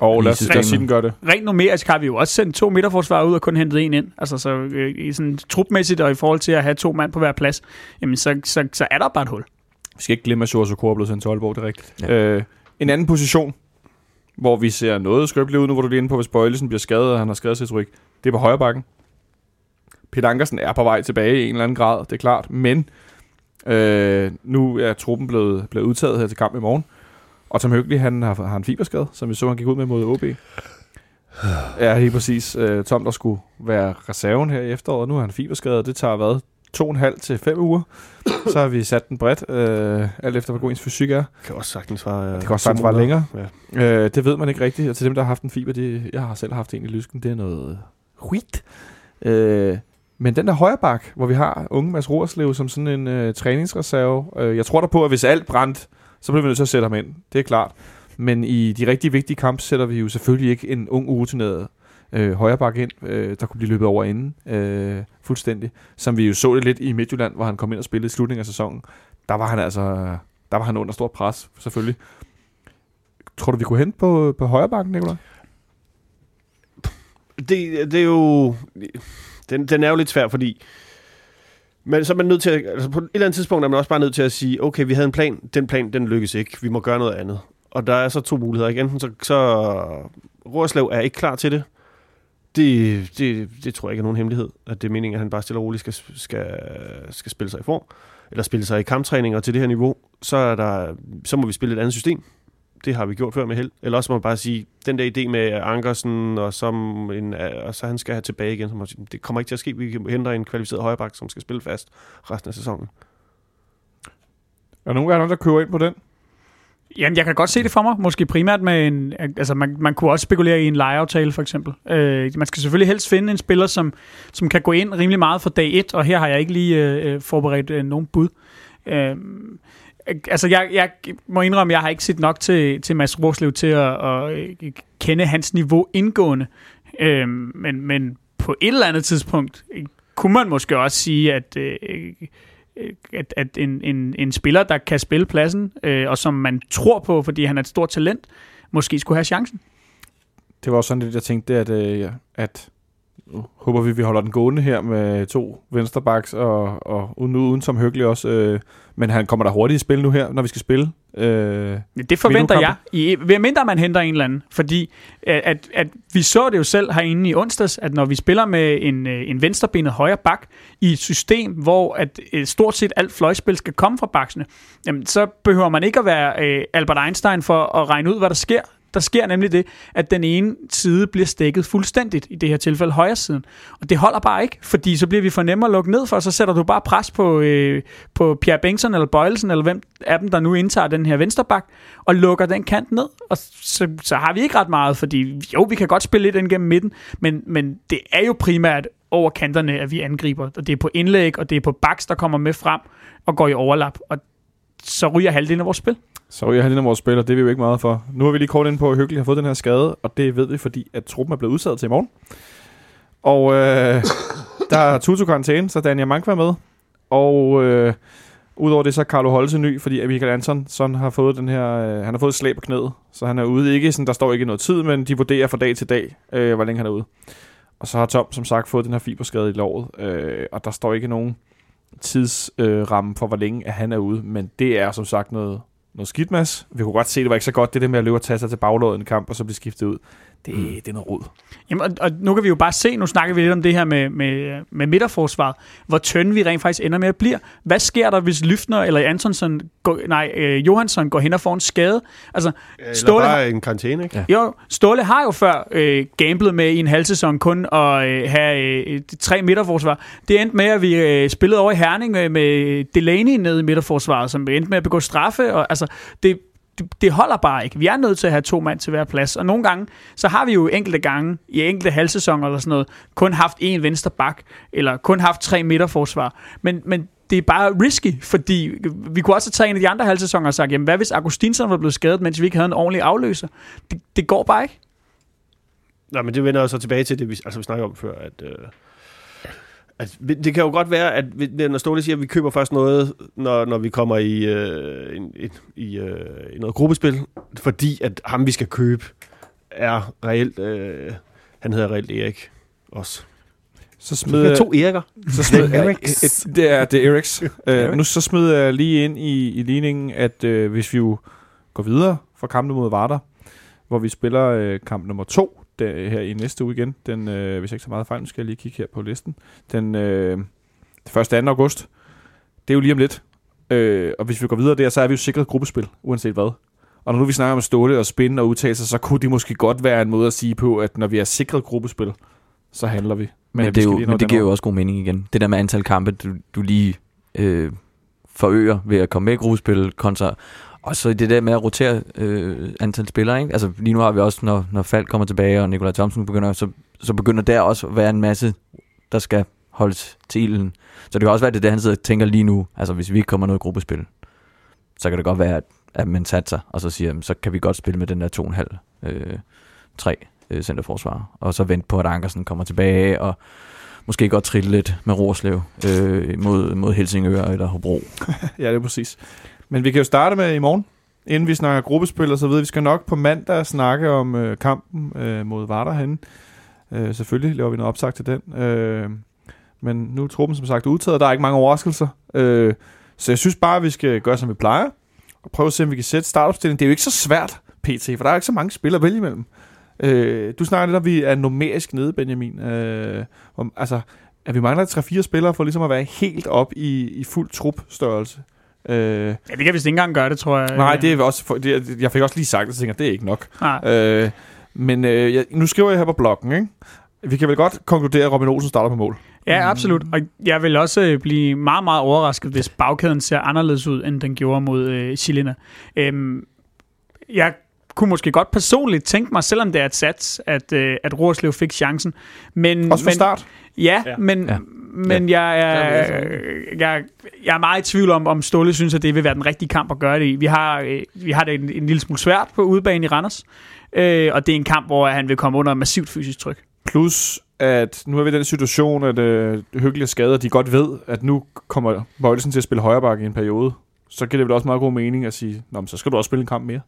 Og lad os, lad os sige, den gør det. rent numerisk har vi jo også sendt to midterforsvarer ud og kun hentet en ind. Altså så øh, i sådan trupmæssigt og i forhold til at have to mand på hver plads, jamen så, så, så er der bare et hul. Vi skal ikke glemme, at Sjors er blevet sendt til Aalborg, det er rigtigt. Ja. Øh, en anden position, hvor vi ser noget skrøbeligt ud, nu hvor du lige er inde på, hvis Bøjlesen bliver skadet, og han har skadeshistorik, det er på højre bakken. Peter Ankersen er på vej tilbage i en eller anden grad, det er klart, men øh, nu er truppen blevet, blevet udtaget her til kamp i morgen, og Tom Høgli, han har, har en fiberskade, som vi så, han gik ud med mod OB. Ja, helt præcis. Øh, Tom, der skulle være reserven her i efteråret, nu har han fiberskade, det tager hvad? To og en halv til fem uger. Så har vi sat den bredt, øh, alt efter hvor god ens fysik er. Det kan også sagtens være... Det kan også sagtens være længere. Ja. Øh, det ved man ikke rigtigt. Og til dem, der har haft en fiber, det, jeg har selv haft en i lysken, det er noget skit. Øh, men den der højre bak, hvor vi har unge Mads Roerslev som sådan en øh, træningsreserve. Øh, jeg tror der på, at hvis alt brændt, så bliver vi nødt til at sætte ham ind. Det er klart. Men i de rigtig vigtige kampe sætter vi jo selvfølgelig ikke en ung urutineret øh, højreback ind, øh, der kunne blive løbet over inden øh, fuldstændig. Som vi jo så det lidt i Midtjylland, hvor han kom ind og spillede i slutningen af sæsonen. Der var han altså der var han under stor pres, selvfølgelig. Tror du, vi kunne hente på, på højrebakken, Nicolaj? det, det er jo... Den, den er jo lidt svær, fordi... Men så er man nødt til at, altså på et eller andet tidspunkt er man også bare nødt til at sige, okay, vi havde en plan, den plan, den lykkes ikke, vi må gøre noget andet. Og der er så to muligheder, ikke? Enten så, så Rorslev er ikke klar til det. Det, det, det tror jeg ikke er nogen hemmelighed, at det er meningen, at han bare stille og roligt skal, skal, skal spille sig i form, eller spille sig i kamptræninger til det her niveau. Så, er der, så må vi spille et andet system. Det har vi gjort før med held. Eller også må man bare sige, den der idé med Ankersen, og, som en, og så han skal have tilbage igen, så må man sige, det kommer ikke til at ske. Vi henter en kvalificeret højreback, som skal spille fast resten af sæsonen. Er der nogen af der køber ind på den? Jamen, jeg kan godt se det for mig. Måske primært med en... Altså, man, man kunne også spekulere i en lejeaftale, for eksempel. Øh, man skal selvfølgelig helst finde en spiller, som, som kan gå ind rimelig meget fra dag 1, og her har jeg ikke lige øh, forberedt øh, nogen bud. Øh, altså, jeg, jeg må indrømme, jeg har ikke set nok til, til Mads Roslev til at, at, øh, kende hans niveau indgående. Øhm, men, men på et eller andet tidspunkt øh, kunne man måske også sige, at... Øh, øh, at, at en, en, en spiller, der kan spille pladsen, øh, og som man tror på, fordi han er et stort talent, måske skulle have chancen. det var også sådan lidt, jeg tænkte, at, øh, at nu håber vi, vi holder den gående her med to vensterbacks, og, og uden, uden som hyggelig også. Øh, men han kommer der hurtigt i spil nu her, når vi skal spille. Øh, det forventer jeg, i, ved mindre man henter en eller anden. Fordi at, at, at vi så det jo selv herinde i onsdags, at når vi spiller med en, øh, en venstrebenet højre bak i et system, hvor at øh, stort set alt fløjspil skal komme fra baksene, jamen, så behøver man ikke at være øh, Albert Einstein for at regne ud, hvad der sker. Der sker nemlig det, at den ene side bliver stækket fuldstændigt, i det her tilfælde højre siden. Og det holder bare ikke, fordi så bliver vi for nemmere at lukke ned for, så sætter du bare pres på, øh, på Pierre Bengtsson eller Bøjelsen, eller hvem af dem, der nu indtager den her vensterbak, og lukker den kant ned. Og så, så har vi ikke ret meget, fordi jo, vi kan godt spille lidt ind gennem midten, men, men det er jo primært over kanterne, at vi angriber. Og det er på indlæg, og det er på baks, der kommer med frem og går i overlap. Og så ryger halvdelen af vores spil. Så ryger halvdelen af vores spil, og det er vi jo ikke meget for. Nu har vi lige kort ind på, at Hyggelig har fået den her skade, og det ved vi, fordi at truppen er blevet udsat til i morgen. Og øh, der er Tutu karantæne, så Daniel Mank var med. Og øh, udover det, så er Carlo Holse ny, fordi Michael Anton sådan har fået den her, øh, han har fået slag på knæet. Så han er ude ikke, sådan, der står ikke noget tid, men de vurderer fra dag til dag, øh, hvor længe han er ude. Og så har Tom, som sagt, fået den her fiberskade i låret, øh, og der står ikke nogen tidsramme øh, for, hvor længe at han er ude. Men det er som sagt noget, noget skidt, Mads. Vi kunne godt se, at det var ikke så godt, det der med at løbe og tage sig til baglådet en kamp, og så blive skiftet ud. Det, mm. det er noget rod. Jamen, og, og nu kan vi jo bare se, nu snakker vi lidt om det her med, med, med midterforsvaret, hvor tynde vi rent faktisk ender med at blive. Hvad sker der, hvis Lyftner eller Antonsson, går, nej, øh, Johansson går hen og får en skade? Altså, eller Ståle bare har, en karantæne, ikke? Ja. Jo, Ståle har jo før øh, gamblet med i en halv sæson kun at øh, have øh, tre midterforsvar. Det endte med, at vi øh, spillede over i Herning med, med Delaney nede i midterforsvaret, som endte med at begå straffe. Og, altså, det, det, det holder bare ikke. Vi er nødt til at have to mand til hver plads. Og nogle gange, så har vi jo enkelte gange, i enkelte halvsæsoner eller sådan noget, kun haft en venstre bak, eller kun haft tre midterforsvar. Men, men det er bare risky, fordi vi kunne også have taget en af de andre halvsæsoner og sagt, jamen hvad hvis Augustinsson var blevet skadet, mens vi ikke havde en ordentlig afløser? Det, det går bare ikke. Nej, men det vender jo så tilbage til det, vi, altså, vi snakker om før, at... Øh Altså, det kan jo godt være, at når Ståle siger, at vi køber først noget, når, når vi kommer i, øh, et i, øh, i noget gruppespil, fordi at ham, vi skal købe, er reelt, øh, han hedder reelt Erik også. Så smed to Eriker. Så smed, et, det er det er Eriks. Uh, nu så smed jeg lige ind i, i ligningen, at uh, hvis vi jo går videre fra kampen mod Varder, hvor vi spiller uh, kamp nummer to, der, her i næste uge igen. Den, øh, hvis jeg ikke så meget fejl, skal jeg lige kigge her på listen. Den øh, 1. 2. august. Det er jo lige om lidt. Øh, og hvis vi går videre der, så er vi jo sikret gruppespil, uanset hvad. Og når nu vi snakker om ståle og spænde og udtalelser, så kunne det måske godt være en måde at sige på, at når vi er sikret gruppespil, så handler vi. Men, men det, er jo, men det giver jo også god mening igen. Det der med antal kampe, du, du lige øh, forøger ved at komme med i gruppespil, kontra og så det der med at rotere øh, antal spillere, ikke? Altså lige nu har vi også, når, når Falk kommer tilbage, og Nikolaj Thomsen begynder, så, så begynder der også at være en masse, der skal holdes til ilden. Så det kan også være, det er det, han sidder og tænker lige nu. Altså hvis vi ikke kommer noget i gruppespil, så kan det godt være, at, at man satser, og så siger, så kan vi godt spille med den der 2,5, øh, 3 øh, centerforsvar. Og så vente på, at Ankersen kommer tilbage, og måske godt trille lidt med Rorslev øh, mod, mod Helsingør eller Hobro. ja, det er præcis. Men vi kan jo starte med i morgen, inden vi snakker gruppespil og så videre. Vi skal nok på mandag snakke om øh, kampen øh, mod Varder. Øh, selvfølgelig laver vi noget opsagt til den. Øh, men nu er truppen som sagt udtaget, der er ikke mange overraskelser. Øh, så jeg synes bare, at vi skal gøre, som vi plejer, og prøve at se, om vi kan sætte startopstillingen. Det er jo ikke så svært, PT, for der er ikke så mange spillere at vælge imellem. Øh, du snakker lidt om, at vi er numerisk nede, Benjamin. Øh, om, altså, at vi mangler 3-4 spillere for ligesom at være helt op i, i fuld trupstørrelse. Øh, ja, det kan vist ikke engang gøre det, tror jeg. Nej, det er også, for, det, jeg fik også lige sagt det, så tænker det er ikke nok. Nej. Øh, men øh, jeg, nu skriver jeg her på bloggen, ikke? Vi kan vel godt konkludere, at Robin Olsen starter på mål. Ja, absolut. Og jeg vil også øh, blive meget, meget overrasket, hvis bagkæden ser anderledes ud, end den gjorde mod øh, Chilena. Øhm, jeg kunne måske godt personligt tænke mig, selvom det er et sats, at, øh, at Rorslev fik chancen. Men, også for men, start? Ja, ja. men, ja men ja. jeg, er, jeg, jeg er meget i tvivl om, om Ståle synes, at det vil være den rigtige kamp at gøre det i. Vi har, øh, vi har det en, en lille smule svært på udebane i Randers, øh, og det er en kamp, hvor han vil komme under massivt fysisk tryk. Plus, at nu er vi i den situation, at øh, hyggelige skader, de godt ved, at nu kommer Bøjlesen til at spille højre bakke i en periode. Så giver det vel også meget god mening at sige, Nå, men så skal du også spille en kamp mere.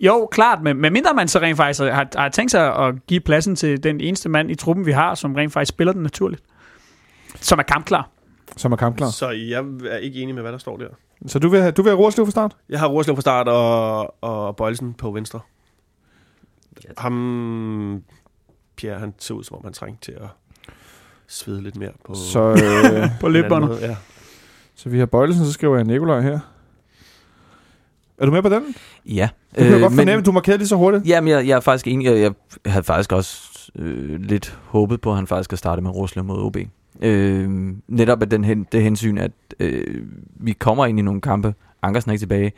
Jo, klart, men, men mindre man så rent faktisk har, har tænkt sig at give pladsen til den eneste mand i truppen, vi har, som rent faktisk spiller den naturligt. Som er kampklar. Som er kampklar. Så jeg er ikke enig med, hvad der står der. Så du vil, have- du vil have Rorslev fra start? Jeg har Rorslev fra start og, og Bøjelsen på venstre. Ham, Pierre, han ser ud som om han trængte til at svede lidt mere på, Så, øh, På måde, Ja. så vi har Bøjlesen, så skriver jeg Nikolaj her. Er du med på den? Ja. Du kan øh, godt men- fornemme, du markerede lige så hurtigt. Jamen, jeg, jeg er faktisk enig. Jeg, jeg havde faktisk også øh, lidt håbet på, at han faktisk skal starte med Roslev mod OB. Øh, netop af den, hen- det hensyn, at øh, vi kommer ind i nogle kampe. Ankersen er ikke tilbage.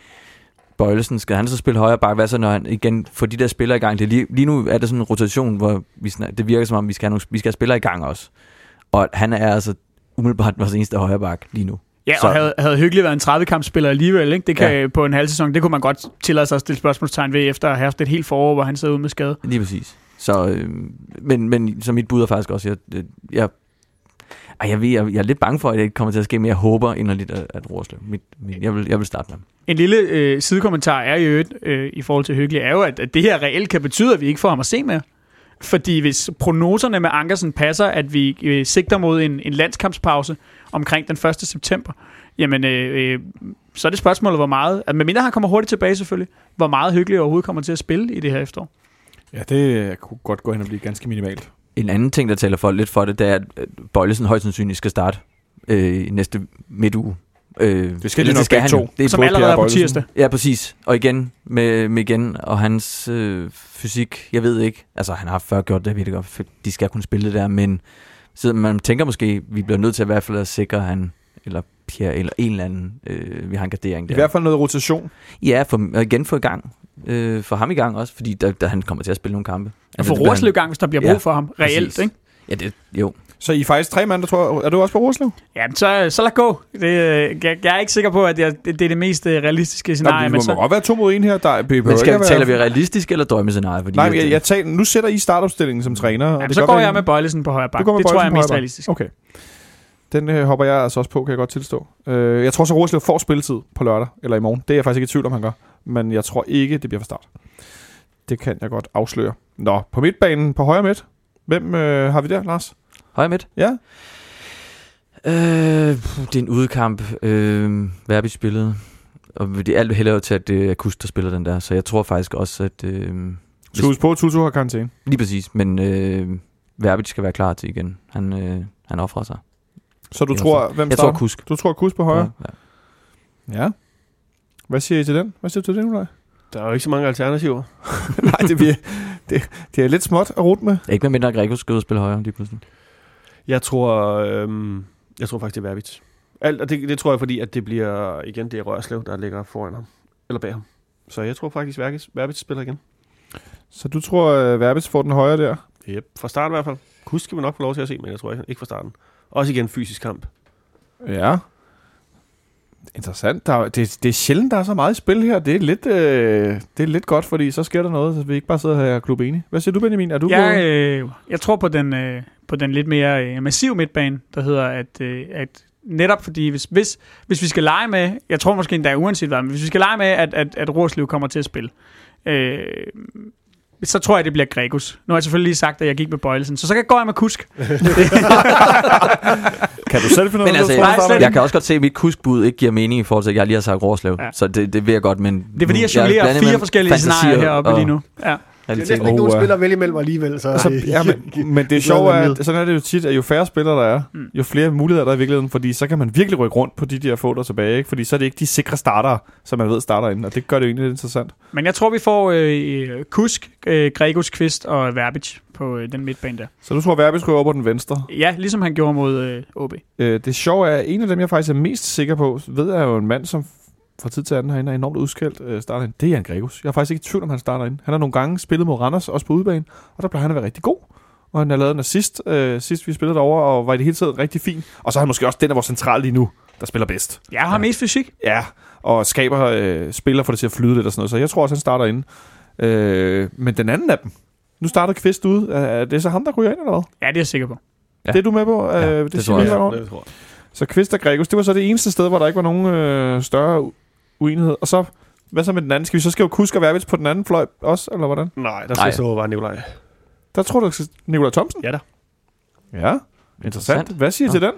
Bøjlesen, skal han så spille højre bak? Hvad så, når han igen får de der spillere i gang? Det lige, lige nu er der sådan en rotation, hvor vi det virker som om, vi skal, have nogle, vi skal have spillere i gang også. Og han er altså umiddelbart vores eneste højre bak lige nu. Ja, Så- og havde, havde hyggeligt været en 30-kampsspiller alligevel, ikke? Det kan Ja. på en halv sæson, det kunne man godt tillade sig at stille spørgsmålstegn ved, efter at have haft et helt forår, hvor han sidder ude med skade. Lige præcis. Så, øh, men, men så mit bud er faktisk også, jeg, jeg, jeg, jeg, ved, jeg, jeg er lidt bange for, at det ikke kommer til at ske, men jeg håber inderligt, at, at Rorslev, mit, mit, jeg, vil, jeg vil starte med. En lille øh, sidekommentar er øvrigt, øh, i forhold til Hyggelig, er jo, at, at det her reelt kan betyde, at vi ikke får ham at se mere. Fordi hvis prognoserne med Ankersen passer, at vi øh, sigter mod en, en landskampspause omkring den 1. september, jamen øh, øh, så er det spørgsmålet, hvor meget, at medmindre han kommer hurtigt tilbage selvfølgelig, hvor meget Hyggelig overhovedet kommer til at spille i det her efterår. Ja, det kunne godt gå hen og blive ganske minimalt. En anden ting, der taler for lidt for det, det er, at Bøjlesen højst sandsynligt skal starte øh, i næste midtuge. Øh, Det skal de nok begge han to. jo. Det er Som allerede er på tirsdag. Ja, præcis. Og igen, med, med igen, og hans øh, fysik, jeg ved ikke, altså han har før gjort det, jeg ved det godt, for de skal kunne spille det der, men så man tænker måske, vi bliver nødt til at i hvert fald at sikre, at han, eller Pierre, eller en eller anden, øh, vi har en gardering I der. hvert fald noget rotation. Ja, for, og igen få i gang. Øh, for ham i gang også, fordi der, der, han kommer til at spille nogle kampe. Og få det bliver Rorslev i gang, hvis der bliver brug Ja, for ham, reelt, præcis. ikke? Ja, det, jo. Så I er faktisk tre mand, der tror Er du også på Rorslev? Ja, så, så lad gå. Det, øh, jeg, jeg er ikke sikker på, at jeg, det, det er det mest øh, realistiske scenarie. Nej, men men må så, godt være to mod en her. Der, behøver Men skal, være- taler vi realistisk eller drømmescenarie? Fordi Nej, men at, jeg, jeg taler, nu sætter I startopstillingen som træner. og ja, det så går jeg være- med Bøjlesen på højre bak. Med Det tror jeg er mest realistisk. Okay. Den øh, hopper jeg altså også på, kan jeg godt tilstå. Øh, jeg tror så, Rorslev får spilletid på lørdag, eller i morgen. Det er jeg faktisk ikke i tvivl om, han gør. Men jeg tror ikke, det bliver fra start. Det kan jeg godt afsløre. Nå, på midtbanen, på højre midt. Hvem øh, har vi der, Lars? Højre midt? Ja. Øh, det er en udekamp. Øh, Verbi spillede. Og det er alt hellere til, at det er Kus, der spiller den der. Så jeg tror faktisk også, at... Øh, Så husk på, Tutu har karantæne. lige præcis. Men øh, Verbi skal være klar til igen. Han, øh, han offrer sig. Så du Jeg tror, hvem Jeg starter? tror Kusk. Du tror Kus på højre? Ja. Ja. Hvad siger I til den? Hvad siger du til den, Ulrik? Der er jo ikke så mange alternativer. Nej, det, bliver, det, det er lidt småt at rute med. Ikke med mindre, at Greco skal ud og spille højre lige pludselig. Jeg tror, øhm, jeg tror faktisk, det er Verbitz. Alt, og det, det tror jeg, fordi at det bliver, igen, det er Rørslev, der ligger foran ham. Eller bag ham. Så jeg tror faktisk, Verbitz, Verbitz spiller igen. Så du tror, uh, Verbitz får den højre der? Yep. Fra start i hvert fald. Kusk skal vi nok få lov til at se, men jeg tror ikke, ikke fra starten. Også igen fysisk kamp. Ja. Interessant. Der, er- det, det er sjældent, der er så meget i spil her. Det er lidt, øh, det er lidt godt, fordi så sker der noget, så vi ikke bare sidder her og klub enige. Hvad siger du, Benjamin? Er du Jeg, på? øh, jeg tror på den, øh, på den lidt mere øh, massive midtbane, der hedder, at, øh, at netop fordi, hvis, hvis, hvis vi skal lege med, jeg tror måske endda uanset hvad, men hvis vi skal lege med, at, at, at Rorslev kommer til at spille, øh, så tror jeg, det bliver Gregus. Nu har jeg selvfølgelig lige sagt, at jeg gik med Bøjlesen, så så kan- går jeg med Kusk. Kan du selv finde Men altså, Nej, starter? jeg kan også godt se, at mit kuskbud ikke giver mening i forhold til, at jeg lige har sagt Rorslev. Ja. Så det, det vil jeg godt, men... Det er fordi, jeg jonglerer fire forskellige scenarier heroppe og lige nu. Ja. Realitet. ikke nogen spiller vælge imellem alligevel. Så, Så, ja, men, men det er sjovt, at sådan er det jo tit, at jo færre spillere der er, Mm. jo flere muligheder der er i virkeligheden, fordi så kan man virkelig rykke rundt på de der få der tilbage, ikke? fordi så er det ikke de sikre startere, som man ved starter inden, og det gør det jo egentlig lidt interessant. Men jeg tror, vi får øh, Kusk, øh, Gregus, Kvist og Verbic på øh, den midtbane der. Så du tror, Verbis ryger over på den venstre. Ja, ligesom han gjorde mod øh, OB. Øh, det sjove er, at en af dem, jeg faktisk er mest sikker på, ved jeg er jo en mand, som fra tid til anden herinde er enormt udskældt øh, starter ind. Det er Jan Gregus. Jeg er faktisk ikke i tvivl om, han starter ind. Han har nogle gange spillet mod Randers, også på udebane, og der plejer han at være rigtig god. Og han har lavet en assist, øh, sidst vi spillede derovre, og var i det hele taget rigtig fin. Og så er han måske også den af vores central lige nu, der spiller bedst. Jeg har mest fysik. Ja, og skaber øh, spiller for det til at flyde lidt og sådan noget. Så jeg tror også, han starter inde. Øh, men den anden af dem, nu starter Kvist ud. Er er det så ham, der ryger ind, eller hvad? Ja, det er jeg sikker på. Ja. Det er du med på? Ja, øh, det siger tror jeg. rundt. det tror jeg. Så Kvist og Gregus, det var så det eneste sted, hvor der ikke var nogen øh, større uenighed. Og så Hvad så med den anden? Skal vi så skrive Kusk og Verbitz på den anden fløj også, eller hvordan? Nej, der skal Nej. stå bare Nikolaj. Der tror du, skal Nikolaj Thomsen? Ja da. Ja, interessant. Hvad siger Nå. til den?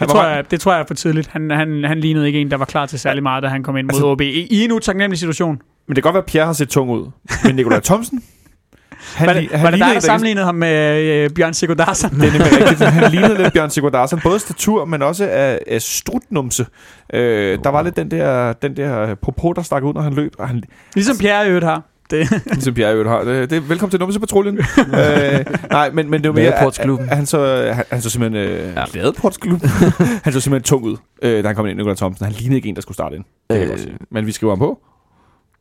Det tror, jeg, det tror jeg er for tidligt. Han, han, han lignede ikke en, der var klar til særlig meget, da han kom ind mod Altså- OB. I, I en utaknemmelig situation. Men det kan godt være, at Pierre har set tung ud. Men Nikolaj Thomsen? Han, Var det, han var det en, der sammenlignede ham med øh, Bjørn Sigurdarsson? Det er rigtigt. Han lignede lidt Bjørn Sigurdarsson. Både statur, men også af, af strutnumse. Øh, der var lidt den der, den der propos, der stak ud, når han løb. Og han, Ligesom Pierre i øvrigt har. Det. ligesom Pierre øvrigt har. Det, det er velkommen til Numsepatruljen. øh, nej, men, men det var mere... Ladeportsklubben. at- at Han så, han, han så simpelthen... Øh, ja. Ladeportsklubben. han så simpelthen tung ud, øh, da han kom ind, Nikolaj Thomsen. Han lignede ikke en, der skulle starte ind. Det Øh. Men vi skriver ham på.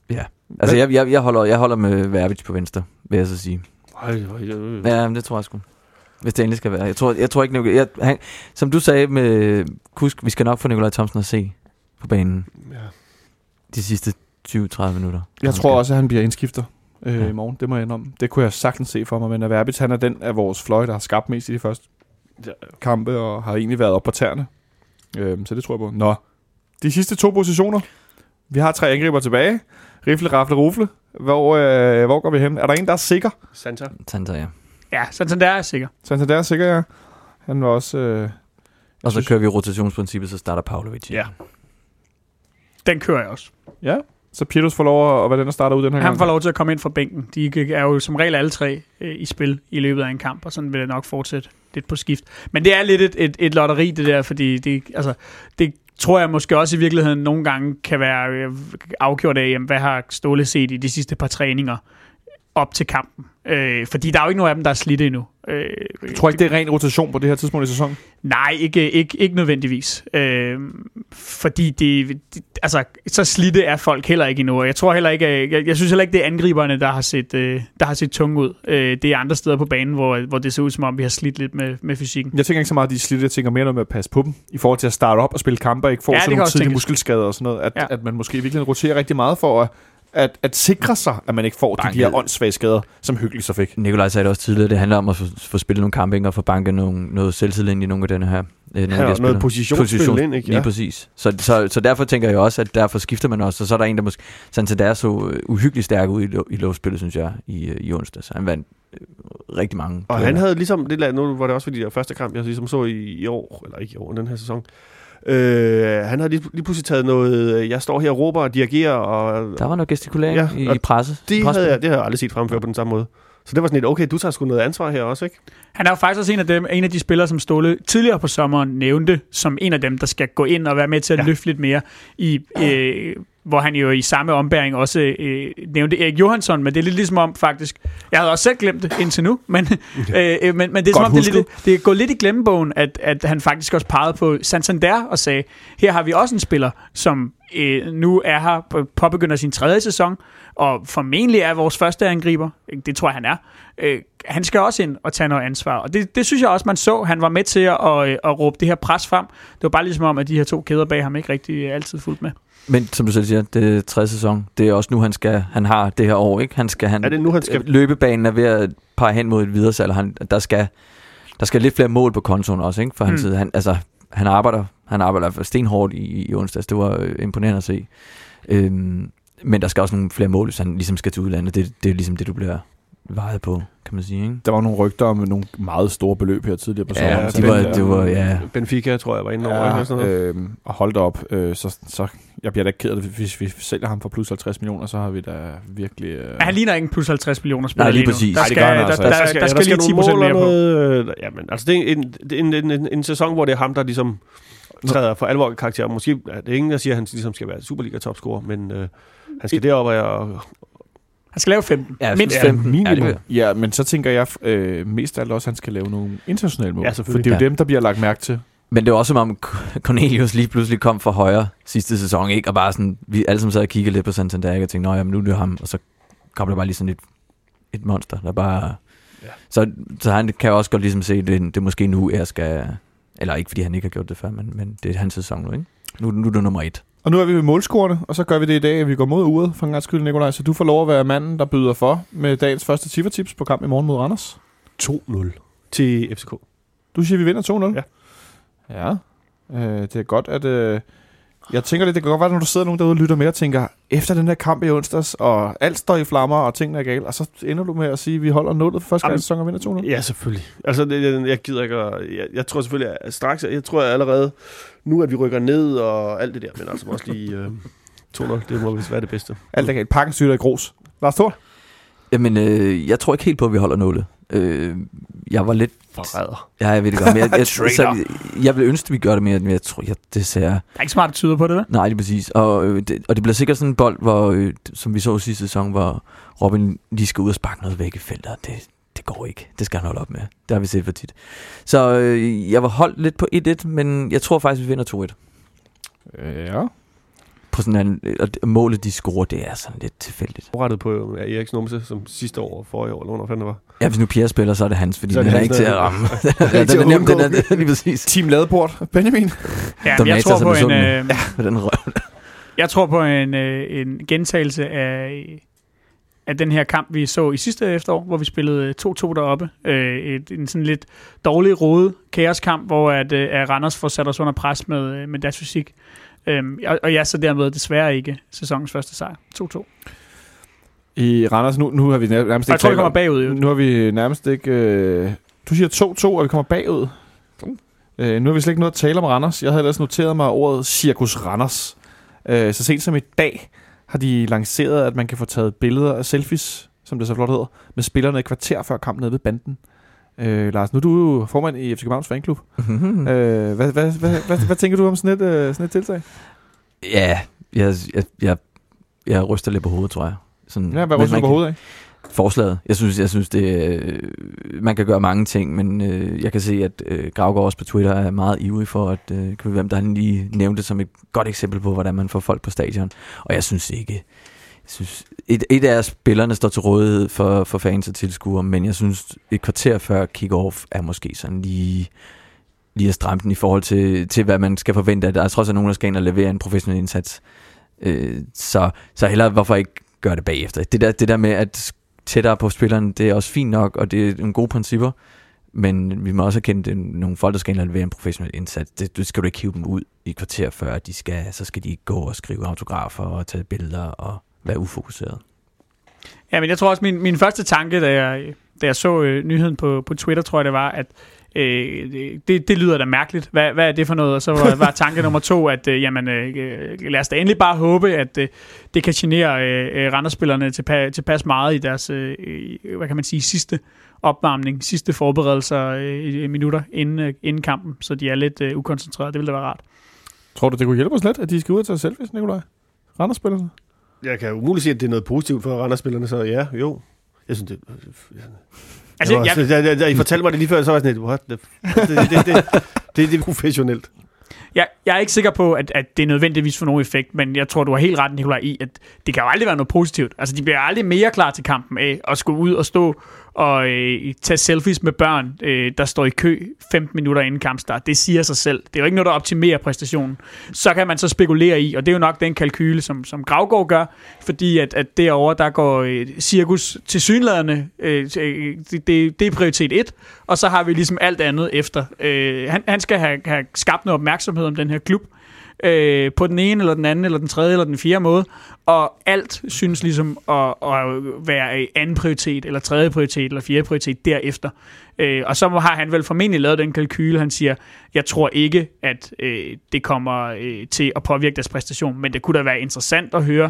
Ja. Altså, jeg, jeg, jeg, holder, jeg holder med Verbitz på venstre, vil jeg så sige. Ej, ej, ej. Ja, men det tror jeg sgu. Hvis det endelig skal være. Jeg tror, jeg tror ikke, jeg, han, som du sagde med Kusk, vi skal nok få Nikolaj Thomsen at se på banen Ja. de sidste 20-30 minutter. Jeg tror også, at han bliver indskifter øh, Ja. i morgen. Det må jeg indrømme. Det kunne jeg sagtens se for mig. Men Averbitz, han er den af vores fløje, der har skabt mest i de første Ja. kampe, og har egentlig været op på tæerne. Øh, så det tror jeg på. Nå, de sidste to positioner. Vi har tre angriber tilbage. Rifle, rafle, rufle. Hvor, øh, hvor går vi hen? Er der en, der er sikker? Santa. Santa, ja. Ja, sådan, sådan der er sikker. Santander er sikker, ja. Han var også... Øh, Og så synes- kører vi rotationsprincippet, så starter Pavlovic. Ja. Den kører jeg også. ja, så Pietus får lov at være den, der starter ud den her Han gang. får lov til at komme ind fra bænken. De er jo som regel alle tre øh, i spil i løbet af en kamp, og sådan vil det nok fortsætte lidt på skift. Men det er lidt et, et, et lotteri, det der, fordi det, altså, det tror jeg måske også i virkeligheden nogle gange kan være øh, afgjort af, jamen, hvad har Ståle set i de sidste par træninger? Op til kampen. Øh, fordi der er jo ikke nogen af dem, der er slidte endnu. Øh, Jeg tror ikke, det er ren rotation på det her tidspunkt i sæsonen. Nej, ikke, ikke, ikke nødvendigvis. Øh, fordi det, det, altså, så slidte er folk heller ikke endnu. Jeg tror heller ikke, jeg, jeg synes heller ikke, det er angriberne, der har set, øh, der har set tunge ud. Øh, det er andre steder på banen, hvor, hvor det ser ud som om, vi har slidt lidt med, med fysikken. Jeg tænker ikke så meget, at de er slidte. Jeg tænker mere noget med at passe på dem. I forhold til at starte op og spille kampe, og ikke få Ja, sådan nogle tidlige muskelskader og sådan noget. At, ja. at man måske virkelig roterer rigtig meget for at, at, at sikre sig, at man ikke får de, Banket. de her åndssvage skader, som hyggeligt så fik. Nikolaj sagde det også tidligere, det handler om at få, få spillet nogle kampe og få banket nogle, noget selvtillid ind i nogle af denne her. Øh, nogle Ja, af de noget positionsspil ind, ikke? Lige præcis. Så, så, så derfor tænker jeg også, at derfor skifter man også, og så er der en, der måske... Santander så øh, uhyggeligt stærk ud i, i lovspillet, synes jeg, i, øh, i onsdag. Så han vandt øh, rigtig mange. Og han havde ligesom, det nu var det også fordi, der første kamp, jeg ligesom så i, i år, eller ikke i år, den her sæson, øh, han havde lige, lige pludselig taget noget, øh, jeg står her og råber og dirigerer, og Der var noget gestikulering Ja, i, i presse. det i havde, jeg, det havde jeg aldrig set fremføre på den samme måde. Så det var sådan lidt, okay, du tager sgu noget ansvar her også, ikke? Han er jo faktisk også en af, dem, en af de spillere, som Ståle tidligere på sommeren nævnte, som en af dem, der skal gå ind og være med til at ja. løfte lidt mere, i, øh, hvor han jo i samme ombæring også øh, nævnte Erik Johansson, men det er lidt ligesom om faktisk, jeg havde også selv glemt det indtil nu, men, øh, øh, men, men det er som Godt om, det er, husket. lidt, det er gået lidt i glemmebogen, at, at han faktisk også pegede på Santander og sagde, her har vi også en spiller, som øh, nu er her, på- påbegynder sin tredje sæson, og formentlig er vores første angriber, det tror jeg han er, øh, han skal også ind og tage noget ansvar. Og det, det synes jeg også, man så. Han var med til at, at, at råbe det her pres frem. Det var bare ligesom om, at de her to kæder bag ham ikke rigtig altid fuldt med. Men som du selv siger, det er tredje sæson. Det er også nu, han skal han har det her år, ikke? Han skal, han, Er det nu, han skal... Løbebanen er ved at pege hen mod et videre salg. Han, der, skal, der skal lidt flere mål på kontoen også, ikke? For Mm. side. Han, altså, han arbejder, han arbejder stenhårdt i, i onsdags. Det var øh, imponerende at se. Øhm, men der skal også nogle flere mål, hvis han ligesom skal til udlandet. Det, det er ligesom det, du bliver vejet på, kan man sige, ikke? Der var nogle rygter om nogle meget store beløb her tidligere på sommeren. Ja, så de var, den der- det var, ja. Benfica, tror jeg, var inde over. Ja, ikke? Sådan noget. øh, og hold da op, øh, så, så jeg bliver da ikke ked af det, hvis vi sælger ham for plus 50 millioner, så har vi da virkelig... Øh, han ligner ikke en plus 50 millioner spiller Nej, lige lige nu. præcis. Der Nej, det skal, gør han der, altså der, ikke. der, der, skal lige 10 procent mere på. noget, øh, jamen, altså det er en, en, en, en, en sæson, hvor det er ham, der ligesom træder for alvor i karakter. Måske er det ingen, der siger, at han ligesom skal være Superliga-topscorer, men øh, han skal derop og... Han skal lave 15. Ja, Mindst ja, 15. minimum. Ja, vil- ja, men så tænker jeg øh, mest af alt også, at han skal lave nogle internationale mål. Ja, for det er jo Ja. dem, der bliver lagt mærke til. Men det var også som om Cornelius lige pludselig kom fra højre sidste sæson, ikke? Og bare sådan, vi alle sammen sad og kiggede lidt på Santander, ikke? Og tænkte, nå ja, men nu er det ham. Og så kom der bare lige sådan et, et monster, der bare... Ja. Så, så han kan jo også godt ligesom se, at det, det er måske nu, jeg skal... Eller ikke, fordi han ikke har gjort det før, men, men det er hans sæson nu, ikke? Nu, nu er det nummer et. Og nu er vi ved målscorerne, og så gør vi det i dag, at vi går mod uret for en gang skyld, Nikolaj. Så du får lov at være manden, der byder for med dagens første tips på kamp i morgen mod Randers. 2-0 til FCK. Du siger, at vi vinder 2-0? Ja. Ja. Øh, det er godt, at... Øh, Jeg tænker lidt, det kan godt være, når du sidder nogen derude og lytter med og tænker, efter den her kamp i onsdags, og alt står i flammer, og tingene er gale, og så ender du med at sige, at vi holder nullet for første gang i sæsonen og vinder 200. Ja, selvfølgelig. Altså, det, jeg, jeg gider ikke at, jeg, jeg tror selvfølgelig at straks, jeg tror jeg allerede nu, at vi rykker ned og alt det der, men altså også lige øh, 200, det må vist være det bedste. Alt er galt. Pakken styrer i grus. Lars Thor? Jamen, øh, jeg tror ikke helt på, at vi holder nullet. Øh, jeg var lidt... Forræder. Ja, jeg ved det godt, men jeg, jeg, så, jeg vil ønske, at vi gør det mere, men jeg tror, jeg, det ser... Der er ikke smart, der tyder på det, vel? Nej, det er præcis. Og, øh, det, og det bliver sikkert sådan en bold, hvor, øh, som vi så sidste sæson, hvor Robin lige skal ud og sparke noget væk i feltet. Det, det går ikke. Det skal han holde op med. Det har vi set for tit. Så øh, jeg var holdt lidt på 1-1, men jeg tror faktisk, vi vinder 2-1. Ja. På sådan en, og det- målet, de scorer, det er sådan lidt tilfældigt. Rettet på øh, Eriks numse, som sidste år og forrige år, eller hvornår fanden det var. Ja, hvis nu Pierre spiller, så er det hans, fordi Så er den det er hans, ikke til at ramme. ja, den er at nem, den er lige præcis. Team Ladeport. Benjamin? Ja, jeg tror på er en, øh, Med den røv. jeg tror på en, øh, en gentagelse af, af den her kamp, vi så i sidste efterår, hvor vi spillede 2-2 deroppe. Øh, et, en sådan lidt dårlig rode kaoskamp, hvor at, øh, at Randers får sat os under pres med, øh, med deres fysik. Øhm, og, og jeg så dermed desværre ikke sæsonens første sejr. 2-2. I Randers, nu, nu har vi nær- nærmest Og jeg ikke tror, vi kommer om- bagud. Jo. Nu har vi nærmest ikke... Øh, du siger 2-2, og vi kommer bagud. Øh, nu har vi slet ikke noget at tale om Randers. Jeg havde ellers noteret mig ordet Cirkus Randers. Øh, så sent som i dag har de lanceret, at man kan få taget billeder af selfies, som det så flot hedder, med spillerne et kvarter før kampen nede ved banden. Øh, Lars, nu er du jo formand i FC Københavns fanklub. Mhm. Øh, hvad, hvad, hvad, hvad, hvad tænker du om sådan et, øh, sådan et tiltag? Ja, jeg, jeg, jeg, jeg ryster lidt på hovedet, tror jeg. Sådan, Ja, hvad ryster du på hovedet af? Forslaget. Jeg synes, jeg synes det, øh, man kan gøre mange ting, men øh, jeg kan se, at øh, Gravgaard også på Twitter er meget ivrig for, at øh, kan vi- hvem der han lige nævnte som et godt eksempel på, hvordan man får folk på stadion. Og jeg synes ikke, jeg synes, et, et af spillerne står til rådighed for, for fans og tilskuere, men jeg synes, et kvarter før kick-off er måske sådan lige lige at stramme den i forhold til, til, hvad man skal forvente. at Der er trods alt nogen, der skal ind og levere en professionel indsats. Øh, så, så heller, hvorfor ikke gøre det bagefter? Det der, det der med at tættere på spilleren, det er også fint nok, og det er nogle gode principper, men vi må også erkende, at nogle folk, der skal ind og levere en professionel indsats. Det, det skal du ikke hive dem ud i kvarter før, de skal, så skal de gå og skrive autografer og tage billeder og være ufokuseret. Ja, men jeg tror også, min, min første tanke, da jeg, da jeg så øh, nyheden på, på Twitter, tror jeg det var, at øh, det, det lyder da mærkeligt. Hvad, hvad er det for noget? Og så var, var tanke nummer to, at øh, jamen, øh, øh, lad os da endelig bare håbe, at øh, det kan genere øh, øh, Randerspillerne tilpas, tilpas meget i deres, øh, hvad kan man sige, sidste opvarmning, sidste forberedelser øh, minutter inden, øh, inden kampen, så de er lidt øh, ukoncentrerede. Det ville da være rart. Tror du, det kunne hjælpe os lidt, at de skal ud og tage selfies, Nikolaj? Randers-spillerne? Jeg kan umuligt sige, at det er noget positivt for Randers-spillerne, så ja, jo. Jeg synes, det... Altså, jeg, var, jeg, jeg, jeg, jeg, I fortalte mig det lige før, så var jeg sådan lidt, what the f- det, det, det, det, det, det er professionelt. Jeg, jeg er ikke sikker på, at, at det er nødvendigvis for nogen effekt, men jeg tror, du har helt ret, Nikolaj, i, at det kan jo aldrig være noget positivt. Altså, de bliver aldrig mere klar til kampen af at skulle ud og stå og øh, tage selfies med børn, øh, der står i kø 15 minutter inden kampstart. Det siger sig selv. Det er jo ikke noget, der optimerer præstationen. Så kan man så spekulere i, og det er jo nok den kalkyle, som, som Gravgaard gør, fordi at, at derovre der går øh, cirkus til synlæderne. Øh, øh, det, det, det er prioritet 1, og så har vi ligesom alt andet efter. Øh, han, han skal have, have skabt noget opmærksomhed om den her klub, øh, på den ene, eller den anden, eller den tredje, eller den fjerde måde, og alt synes ligesom at, at være anden prioritet, eller tredje prioritet, eller fjerde prioritet derefter. Øh, og så har han vel formentlig lavet den kalkyle, han siger, jeg tror ikke, at øh, det kommer øh, til at påvirke deres præstation, men det kunne da være interessant at høre,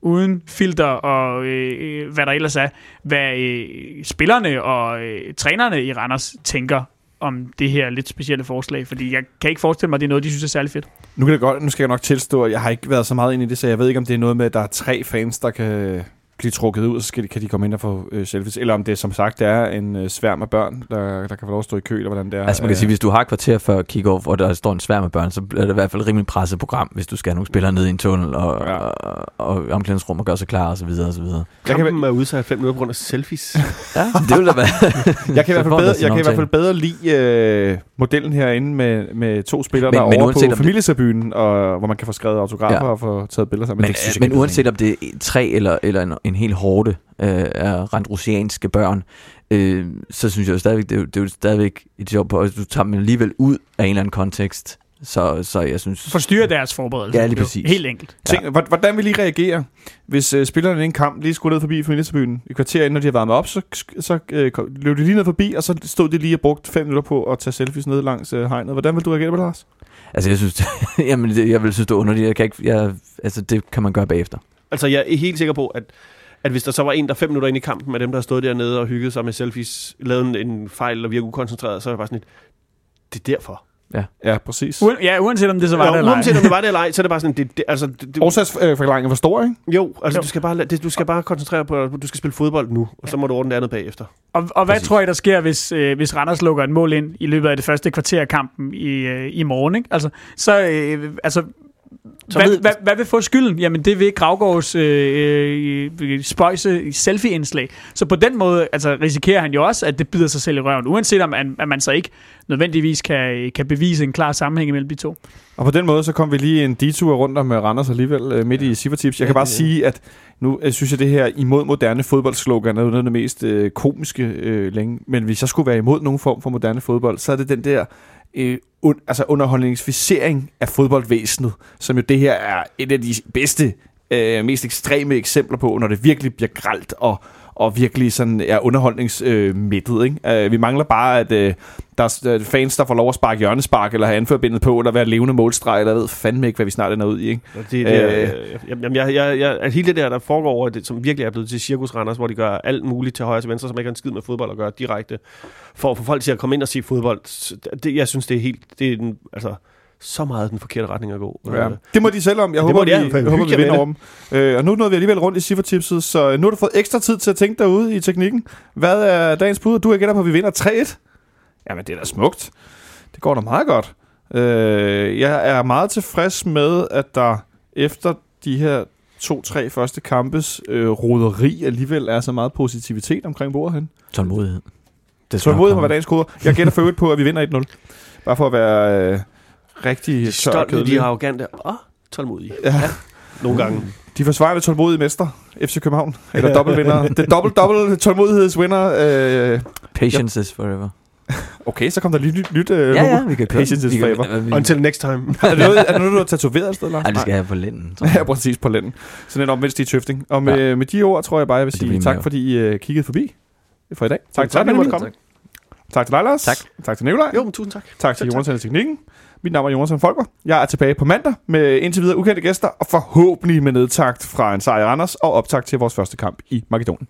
uden filter og øh, øh hvad der ellers er, hvad øh, spillerne og øh, trænerne i Randers tænker om det her lidt specielle forslag, fordi jeg kan ikke forestille mig, at det er noget, de synes er særlig fedt. Nu, kan det godt, nu skal jeg nok tilstå, at jeg har ikke været så meget ind i det, så jeg ved ikke, om det er noget med, at der er tre fans, der kan blive trukket ud, og så skal de, kan de komme ind og få øh, selfies, eller om det som sagt er en øh, sværm af børn, der, der kan få lov at stå i kø, eller hvordan det er. Altså man kan Øh, sige, hvis du har et kvarter før kick-off, og der står en svær med børn, så er det i hvert fald et rimelig presset program, hvis du skal have nogle spillere ned i en tunnel, og, Ja. og, og omklædningsrum og gøre sig klar, og så videre, og så videre. Jeg kan- er udsat fem minutter på grund af selfies. Ja, det vil da være... Jeg kan, i hvert fald bedre, jeg kan i hvert fald bedre lide øh, modellen herinde med, med to spillere, Men- der er men over på det- familietribunen, og, hvor man kan få skrevet autografer Ja. og få taget billeder sammen. Men, det synes jeg men uanset om det er tre eller, eller en, en hel hårde øh, af randrusianske børn, øh, så synes jeg jo stadigvæk, det er, jo- det er jo stadigvæk et job på, at du tager dem alligevel ud af en eller anden kontekst, Så, så jeg synes... Forstyrre deres forberedelse. Ja, lige præcis. Helt enkelt. Tænk, ja. Hvordan vil I reagere, hvis øh, spillerne i en kamp lige skulle ned forbi familietribunen i kvarter, inden når de har varmet op, så, så øh, løb de lige ned forbi, og så stod de lige og brugte fem minutter på at tage selfies ned langs øh, hegnet. Hvordan vil du reagere på det, Lars? Altså, jeg synes, jamen, det, jeg vil synes, det er underligt. Jeg kan ikke, jeg, altså, det kan man gøre bagefter. Altså, jeg er helt sikker på, at, at hvis der så var en, der fem minutter ind i kampen med dem, der har stået dernede og hygget sig med selfies, lavet en, en fejl og virker ukoncentreret, så er jeg bare sådan lidt, det er derfor. Ja, præcis. Uen, ja, uanset om det så var Jo, det eller ej. uanset om det var det eller ej, så er det bare sådan, det, det, altså, det, det, Årsagsforklaringen var stor, ikke? jo, altså, Jo. du skal, bare, det, du skal bare koncentrere på, at du skal spille fodbold nu, og så må du ordne det andet bagefter. Og, og hvad Præcis. tror I, der sker, hvis, øh, hvis Randers lukker et mål ind i løbet af det første kvarter af kampen i, øh, i morgen? Ikke? Altså, så, øh, altså, Så hvad, ved- hvad, hvad vil få skylden? Jamen, det vil Gravgaards øh, øh, spøjse selfie-indslag. Så på den måde altså, risikerer han jo også, at det bider sig selv i røven, uanset om man, at man så ikke nødvendigvis kan, kan bevise en klar sammenhæng mellem de to. Og på den måde, så kom vi lige en detur rundt om øh, Randers alligevel øh, midt i Sivertips. Jeg kan Ja, bare sige, at nu øh, synes jeg, det her imod moderne fodboldslogan er noget af det mest øh, komiske øh, længe. Men hvis jeg skulle være imod nogen form for moderne fodbold, så er det den der øh, un- altså underholdningsficering af fodboldvæsenet, som jo det her er et af de bedste, øh, mest ekstreme eksempler på, når det virkelig bliver gralt og og virkelig sådan er underholdningsmættet. Mættet, ikke? Øh, vi mangler bare, at øh, der er fans, der får lov at sparke hjørnespark, eller have anførbindet på, eller være levende målstreg, eller jeg ved fandme ikke, hvad vi snart ender ud i. Ikke? Det, det er, Øh. jamen, jeg, jeg, jeg, at hele det der, der foregår over, det, som virkelig er blevet til Cirkus Randers, hvor de gør alt muligt til højre og til venstre, som ikke har en skid med fodbold at gøre direkte, for at få folk til at komme ind og se fodbold. Det, jeg synes, det er helt, det er den, altså, så meget den forkerte retning at gå. Ja. Øh, Det må de selv om. Jeg Det håber, de, vi, ja. jeg håber, vi vinder over dem. Øh, og nu nåede vi alligevel rundt i Sivertipset, så nu har du fået ekstra tid til at tænke derude i teknikken. Hvad er dagens bud? Du er gætter på, at vi vinder 3-1. Jamen, det er da smukt. Det går da meget godt. Øh, jeg er meget tilfreds med, at der efter de her to-tre første kampes øh, roderi alligevel er så meget positivitet omkring bordet hen. Tålmodighed. Det må komme. være dagens koder. Jeg gætter for øvrigt på, at vi vinder 1-0. Bare for at være øh, rigtig tør og Stolt, de er arrogante og tålmodige. Ja. Nogle gange. De forsvarende tålmodige mester, FC København. Eller dobbeltvinder. Det er dobbelt, dobbelt tålmodighedsvinder. Øh, Patience is forever. okay, så kom der lige nyt, nyt øh, Ja, ja, vi kan. Patience is forever. vi- Until next time. er, det noget, er det noget, du har tatoveret et sted, Lars? Ej, det skal jeg have på lænden. Ja, præcis på lænden. Sådan en omvendt i tøfting. Og med, ja. med de ord, tror jeg bare, jeg vil sige tak, fordi I uh, kiggede forbi for i dag. Tak, tak, tak, fordi I tak, måtte tak, tak til dig, Lars. Tak. Tak til Nikolaj. Jo, men tusind tak. Tak til Selv tak. Jonas og Teknikken. Mit navn er Jonas Folker. Jeg er tilbage på mandag med indtil videre ukendte gæster, og forhåbentlig med nedtagt fra en sejr Anders og optakt til vores første kamp i Makedonien.